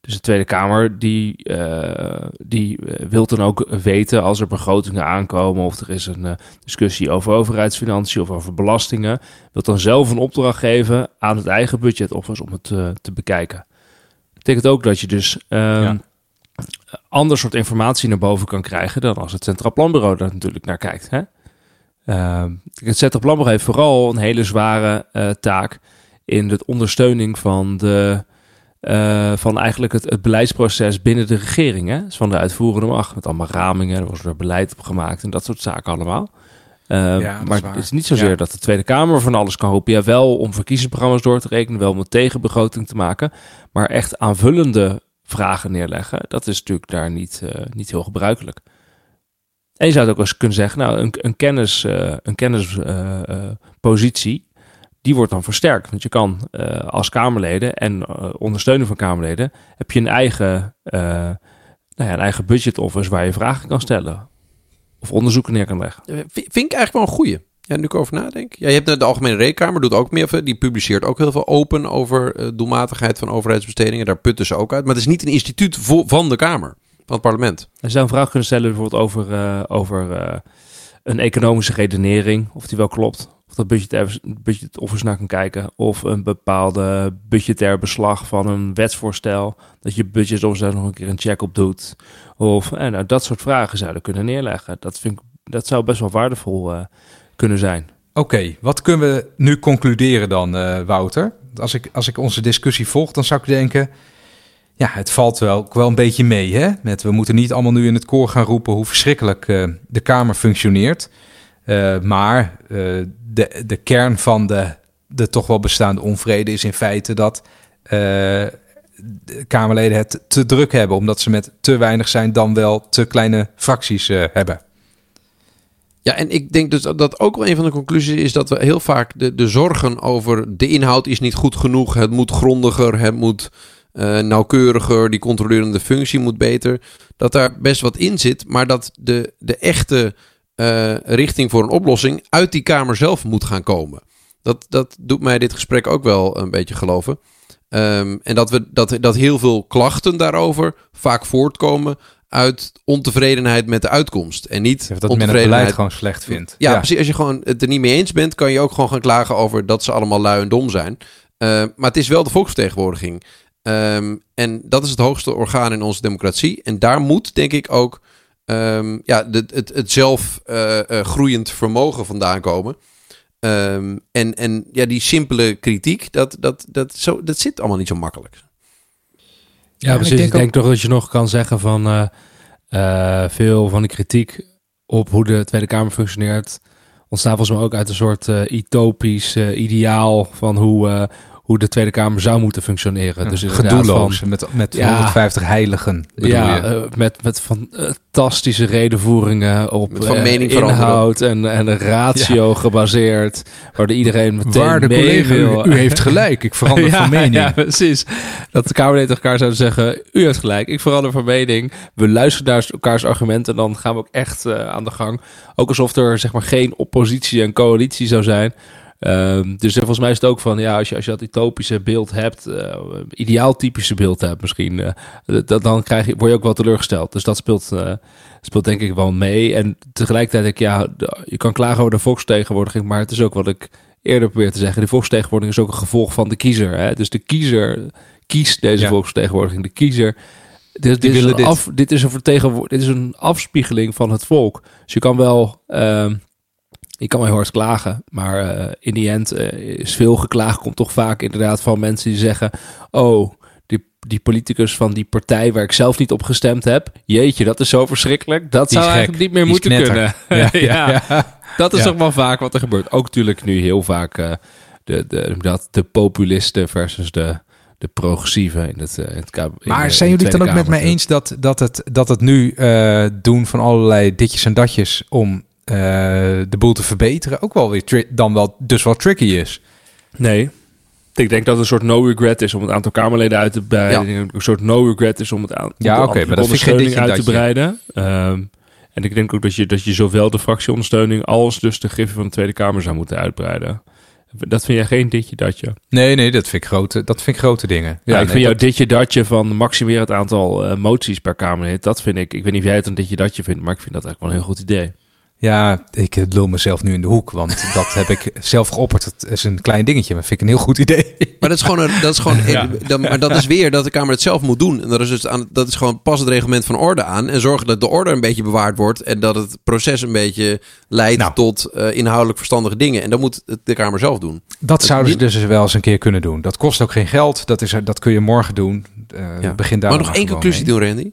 Dus de Tweede Kamer die, eh, die eh, wil dan ook weten als er begrotingen aankomen of er is een eh, discussie over overheidsfinanciën of over belastingen, wil dan zelf een opdracht geven aan het eigen budget office om het te bekijken. Betekent ook dat je dus ehm, Ja. Ander soort informatie naar boven kan krijgen dan als het Centraal Planbureau daar natuurlijk naar kijkt. Hè? Ehm, het Centraal Planbureau heeft vooral een hele zware eh, taak in de ondersteuning van, de, eh, van eigenlijk het, het beleidsproces binnen de regering. Hè? Dus van de uitvoerende macht, met allemaal ramingen, er wordt er beleid op gemaakt en dat soort zaken allemaal. Ehm, Ja, maar het is niet zozeer Ja. dat de Tweede Kamer van alles kan roepen. Ja, wel om verkiezingsprogramma's door te rekenen, wel om een tegenbegroting te maken. Maar echt aanvullende vragen neerleggen, dat is natuurlijk daar niet, eh, niet heel gebruikelijk. En je zou het ook eens kunnen zeggen, nou, een, een kennis, eh, een kennispositie, die wordt dan versterkt. Want je kan eh, als Kamerleden en eh, ondersteuner van Kamerleden, heb je een eigen, eh, nou ja, een eigen budget office waar je vragen kan stellen. Of onderzoeken neer kan leggen. Eh, vind ik eigenlijk wel een goeie. Ja, nu ik over nadenk. Ja, je hebt de Algemene Rekenkamer, doet ook meer. Die publiceert ook heel veel open over eh, doelmatigheid van overheidsbestedingen. Daar putten ze ook uit. Maar het is niet een instituut van de Kamer, van het parlement. Je zou een vraag kunnen stellen bijvoorbeeld over, eh, over eh, een economische redenering, of die wel klopt. Of dat budget, budget office naar kan kijken. Of een bepaalde budgetair beslag van een wetsvoorstel. Dat je budget office daar nog een keer een check op doet. Of nou, dat soort vragen zouden kunnen neerleggen. Dat, vind ik, dat zou best wel waardevol eh, kunnen zijn. Oké, wat kunnen we nu concluderen dan, eh, Wouter? Als ik, als ik onze discussie volg, dan zou ik denken... Ja, het valt wel, wel een beetje mee, hè? Met, we moeten niet allemaal nu in het koor gaan roepen... hoe verschrikkelijk eh, de Kamer functioneert. Eh, maar de, de kern van de, de toch wel bestaande onvrede is in feite... dat de Kamerleden het te druk hebben... omdat ze met te weinig zijn dan wel te kleine fracties hebben. Ja, en ik denk dus dat ook wel een van de conclusies is dat we heel vaak de, de zorgen over de inhoud is niet goed genoeg. Het moet grondiger, het moet eh, nauwkeuriger, die controlerende functie moet beter. Dat daar best wat in zit, maar dat de, de echte eh, richting voor een oplossing uit die Kamer zelf moet gaan komen. Dat, dat doet mij dit gesprek ook wel een beetje geloven. Ehm, en dat, we, dat, dat heel veel klachten daarover vaak voortkomen uit ontevredenheid met de uitkomst. En niet Dat men het beleid ontevredenheid gewoon slecht vindt. ja, precies. Als je gewoon het er niet mee eens bent, kan je ook gewoon gaan klagen over dat ze allemaal lui en dom zijn. Eh, maar het is wel de volksvertegenwoordiging. Ehm, en dat is het hoogste orgaan in onze democratie. En daar moet, denk ik, ook ehm, ja, de, het, het zelf eh, eh, groeiend vermogen vandaan komen. Ehm, en, en ja, die simpele kritiek, dat, dat, dat, zo, dat zit allemaal niet zo makkelijk. Ja, precies. ik Ik denk toch dat je nog kan zeggen van eh, eh, veel van de kritiek op hoe de Tweede Kamer functioneert ontstaat volgens mij ook uit een soort eh, utopisch ideaal van hoe, hoe de Tweede Kamer zou moeten functioneren. dus gedoelloos. van- met, met Ja. 150 heiligen. Ja, je? eh, met, met fantastische redenvoeringen op Met van eh, mening inhoud en, en een ratio gebaseerd, waardoor iedereen meteen Waarde mee collega, wil. u, u heeft gelijk. Ik verander van mening. Ja, precies. Dat de Kamerleden tegen elkaar zouden zeggen... u heeft gelijk, ik verander van mening. We luisteren naar elkaars argumenten... en dan gaan we ook echt eh, aan de gang. Ook alsof er zeg maar geen oppositie en coalitie zou zijn. Ehm, dus volgens mij is het ook van... ja, als je, als je dat utopische beeld hebt... eh ideaaltypische beeld hebt misschien... eh, dat, dan krijg je, word je ook wel teleurgesteld. Dus dat speelt, eh, speelt denk ik wel mee. En tegelijkertijd ik... ja, je kan klagen over de volksvertegenwoordiging... maar het is ook wat ik eerder probeer te zeggen. De volksvertegenwoordiging is ook een gevolg van de kiezer. Hè? Dus de kiezer kiest deze Ja. volksvertegenwoordiging. De kiezer. Dit, dit, is willen een dit. af, dit, is een dit is een afspiegeling van het volk. Dus je kan wel. ehm, je kan wel heel hard klagen, maar eh, in die end eh, is veel geklaagd. Komt toch vaak inderdaad van mensen die zeggen: Oh, die, die politicus van die partij waar ik zelf niet op gestemd heb. Jeetje, dat is zo verschrikkelijk. Dat Die zou eigenlijk niet meer Die moeten knetter. kunnen. Ja, ja, ja. Dat is Ja. toch wel vaak wat er gebeurt. Ook natuurlijk nu heel vaak eh, de, de, dat, de populisten versus de, de progressieven in het, in het in Maar zijn jullie het dan ook met mij eens dat, dat, het, dat het nu eh, doen van allerlei ditjes en datjes om eh, de boel te verbeteren ook wel weer dan wel dus wel tricky is? Nee. Ik denk dat het een soort no regret is om het aantal Kamerleden uit te breiden. Ja. Een soort no regret is om het aan Ja, oké, maar dat ondersteuning uit te breiden. Ehm, en ik denk ook dat je, dat je zowel de fractieondersteuning als dus de griffen van de Tweede Kamer zou moeten uitbreiden. Dat vind jij geen ditje datje? Nee, nee, dat vind ik grote, dat vind ik grote dingen. Ja, ik nee, vind jouw dat- ditje datje van maximeer het aantal eh, moties per Kamerlid. Dat vind ik, ik weet niet of jij het een ditje datje vindt, maar ik vind dat eigenlijk wel een heel goed idee. Ja, ik eh, lul mezelf nu in de hoek, want dat heb ik zelf geopperd. Het is een klein dingetje, maar vind ik een heel goed idee. Maar dat is gewoon, een, dat is gewoon Ja. dat, maar dat is weer dat de Kamer het zelf moet doen. En dat is, dus aan, dat is gewoon pas het reglement van orde aan. En zorgen dat de orde een beetje bewaard wordt. En dat het proces een beetje leidt Nou. tot eh, inhoudelijk verstandige dingen. En dat moet de Kamer zelf doen. Dat zouden ze dus wel eens een keer kunnen doen. Dat kost ook geen geld. Dat, is, dat kun je morgen doen. Eh Ja. Begin daar maar nog één conclusie mee. doen, Randy.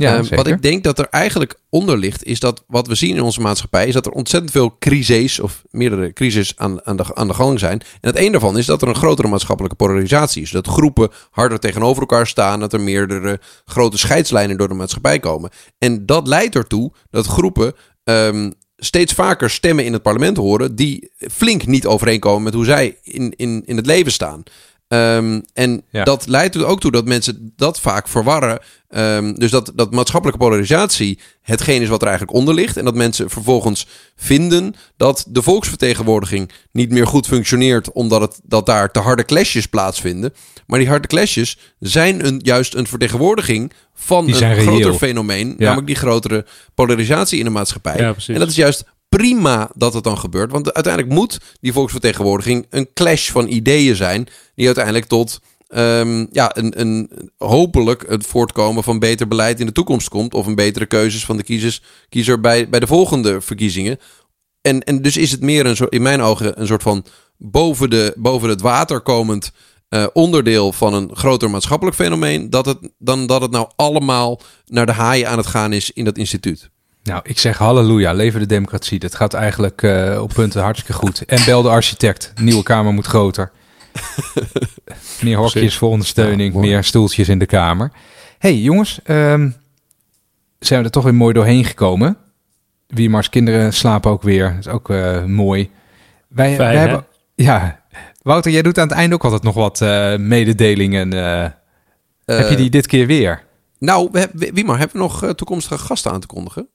Ja, Eh, zeker. wat ik denk dat er eigenlijk onder ligt, is dat wat we zien in onze maatschappij, is dat er ontzettend veel crises of meerdere crises aan, aan, de, aan de gang zijn. En het een daarvan is dat er een grotere maatschappelijke polarisatie is. Dat groepen harder tegenover elkaar staan, dat er meerdere grote scheidslijnen door de maatschappij komen. En dat leidt ertoe dat groepen ehm, steeds vaker stemmen in het parlement horen die flink niet overeenkomen met hoe zij in, in, in het leven staan. Ehm, en Ja. dat leidt er ook toe dat mensen dat vaak verwarren. Ehm, dus dat, dat maatschappelijke polarisatie hetgeen is wat er eigenlijk onder ligt. En dat mensen vervolgens vinden dat de volksvertegenwoordiging niet meer goed functioneert. omdat het, dat daar te harde clashes plaatsvinden. Maar die harde clashes zijn een, juist een vertegenwoordiging van een reëel. groter fenomeen. Namelijk die grotere polarisatie in de maatschappij. Ja. En dat is juist prima dat het dan gebeurt. Want uiteindelijk moet die volksvertegenwoordiging een clash van ideeën zijn. Die uiteindelijk tot ehm, ja, een, een, hopelijk het voortkomen van beter beleid in de toekomst komt. Of een betere keuzes van de kiezers, kiezer bij, bij de volgende verkiezingen. En, en dus is het meer een soort, in mijn ogen een soort van boven, de, boven het water komend eh, onderdeel van een groter maatschappelijk fenomeen. Dat het, dan dat het nou allemaal naar de haaien aan het gaan is in dat instituut. Nou, ik zeg halleluja, leven de democratie. Dat gaat eigenlijk eh, op punten hartstikke goed. En bel de architect. Nieuwe kamer moet groter. meer hokjes voor ondersteuning, Ja, meer stoeltjes in de kamer. hey, jongens, ehm, zijn we er toch weer mooi doorheen gekomen. Wiemars kinderen slapen ook weer. Dat is ook eh, mooi. Wij, Fijn, wij hè? hebben... Ja, Wouter, jij doet aan het einde ook altijd nog wat eh, mededelingen. heb je die dit keer weer? Nou, we hebben, Wiemar, hebben we nog toekomstige gasten aan te kondigen?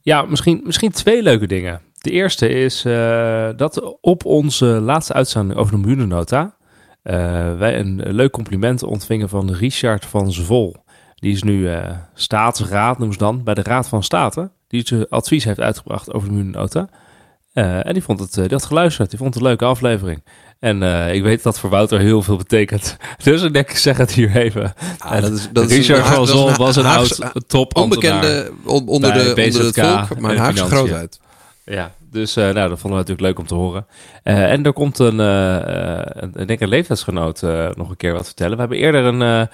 Ja, misschien, misschien twee leuke dingen. De eerste is eh, dat op onze laatste uitzending over de miljoenennota... eh, wij een leuk compliment ontvingen van Richard van Zwol. Die is nu eh, staatsraad, noemen ze dan, bij de Raad van State. Die zijn advies heeft uitgebracht over de miljoenennota. Eh, en die vond het, eh, die had geluisterd. Die vond het een leuke aflevering. En eh, ik weet dat voor Wouter heel veel betekent. Dus ik denk, ik zeg het hier even. Ah, dat is, dat is Richard van een was een Haagse- oud top onbekende on- onder, de, onder het BZK volk, maar een en Haagse grootheid. Ja, Dus uh, nou, dat vonden we natuurlijk leuk om te horen. Uh, en er komt een, uh, een, ik denk een leeftijdsgenoot nog een keer wat vertellen. We hebben eerder een,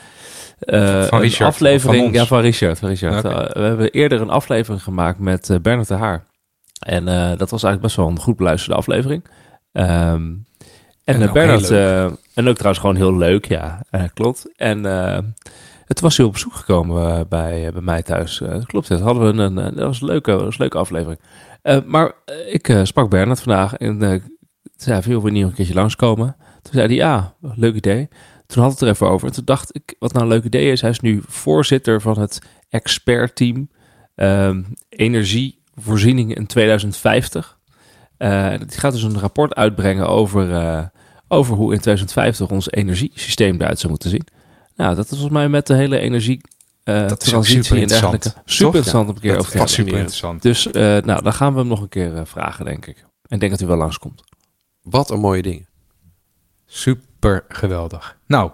van Richard, een aflevering... van ja, van Richard. Van Richard. We hebben eerder een aflevering gemaakt met Bernard de Haar. En dat was eigenlijk best wel een goed beluisterde aflevering. Um, en, En ook Bernard... heel eh, en ook trouwens gewoon heel leuk, ja. eh, klopt. En... eh, het was hij op bezoek gekomen eh, bij, bij mij thuis. Eh, klopt, dat hadden we een, een- dat was een leuke, was een leuke aflevering. Eh, maar eh, ik eh, sprak Bernard vandaag en eh zei, veel wil je niet een keertje langskomen? Toen zei hij, ja, leuk idee. Toen had het er even over. En toen dacht ik, wat nou een leuk idee is, hij is nu voorzitter van het expertteam ehm energievoorziening in 2050. Eh, die gaat dus een rapport uitbrengen over, eh, over hoe in 2050 ons energiesysteem eruit zou moeten zien. Nou, dat is volgens mij met de hele energie eh, Dat is transitie super en dergelijke. Super interessant om een keer Dat over te super interessant. Dus eh, nou, dan gaan we hem nog een keer vragen, denk ik. En ik denk dat hij wel langskomt. Wat een mooie dingen. Super geweldig. Nou,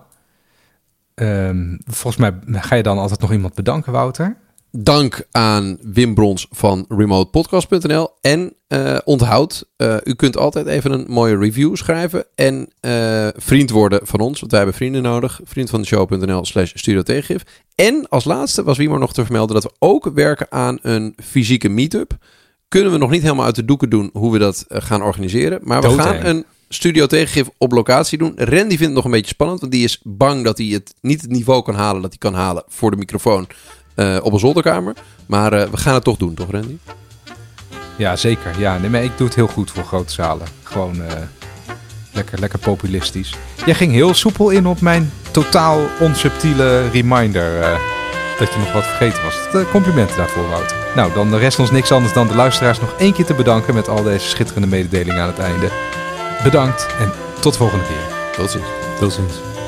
ehm, volgens mij ga je dan altijd nog iemand bedanken, Wouter. Dank aan Wim Brons van remotepodcast.nl. En eh, onthoud, eh, u kunt altijd even een mooie review schrijven. En eh, vriend worden van ons, want wij hebben vrienden nodig. Vriendvandeshow.nl slash studio tegengif. En als laatste was Wimar nog te vermelden dat we ook werken aan een fysieke meetup. Kunnen we nog niet helemaal uit de doeken doen hoe we dat gaan organiseren. Maar we gaan een studio tegengif op locatie doen. Randy vindt het nog een beetje spannend, want die is bang dat hij het niet het niveau kan halen dat hij kan halen voor de microfoon eh, op een zolderkamer. Maar eh, we gaan het toch doen, toch Randy? Ja, zeker. Ja, nee, maar ik doe het heel goed voor grote zalen. Gewoon eh, lekker, lekker populistisch. Jij ging heel soepel in op mijn totaal onsubtiele reminder eh, dat je nog wat vergeten was. Eh, complimenten daarvoor, Wouter. Nou, dan rest ons niks anders dan de luisteraars nog één keer te bedanken met al deze schitterende mededelingen aan het einde. Bedankt en tot de volgende keer. Tot ziens. Tot ziens.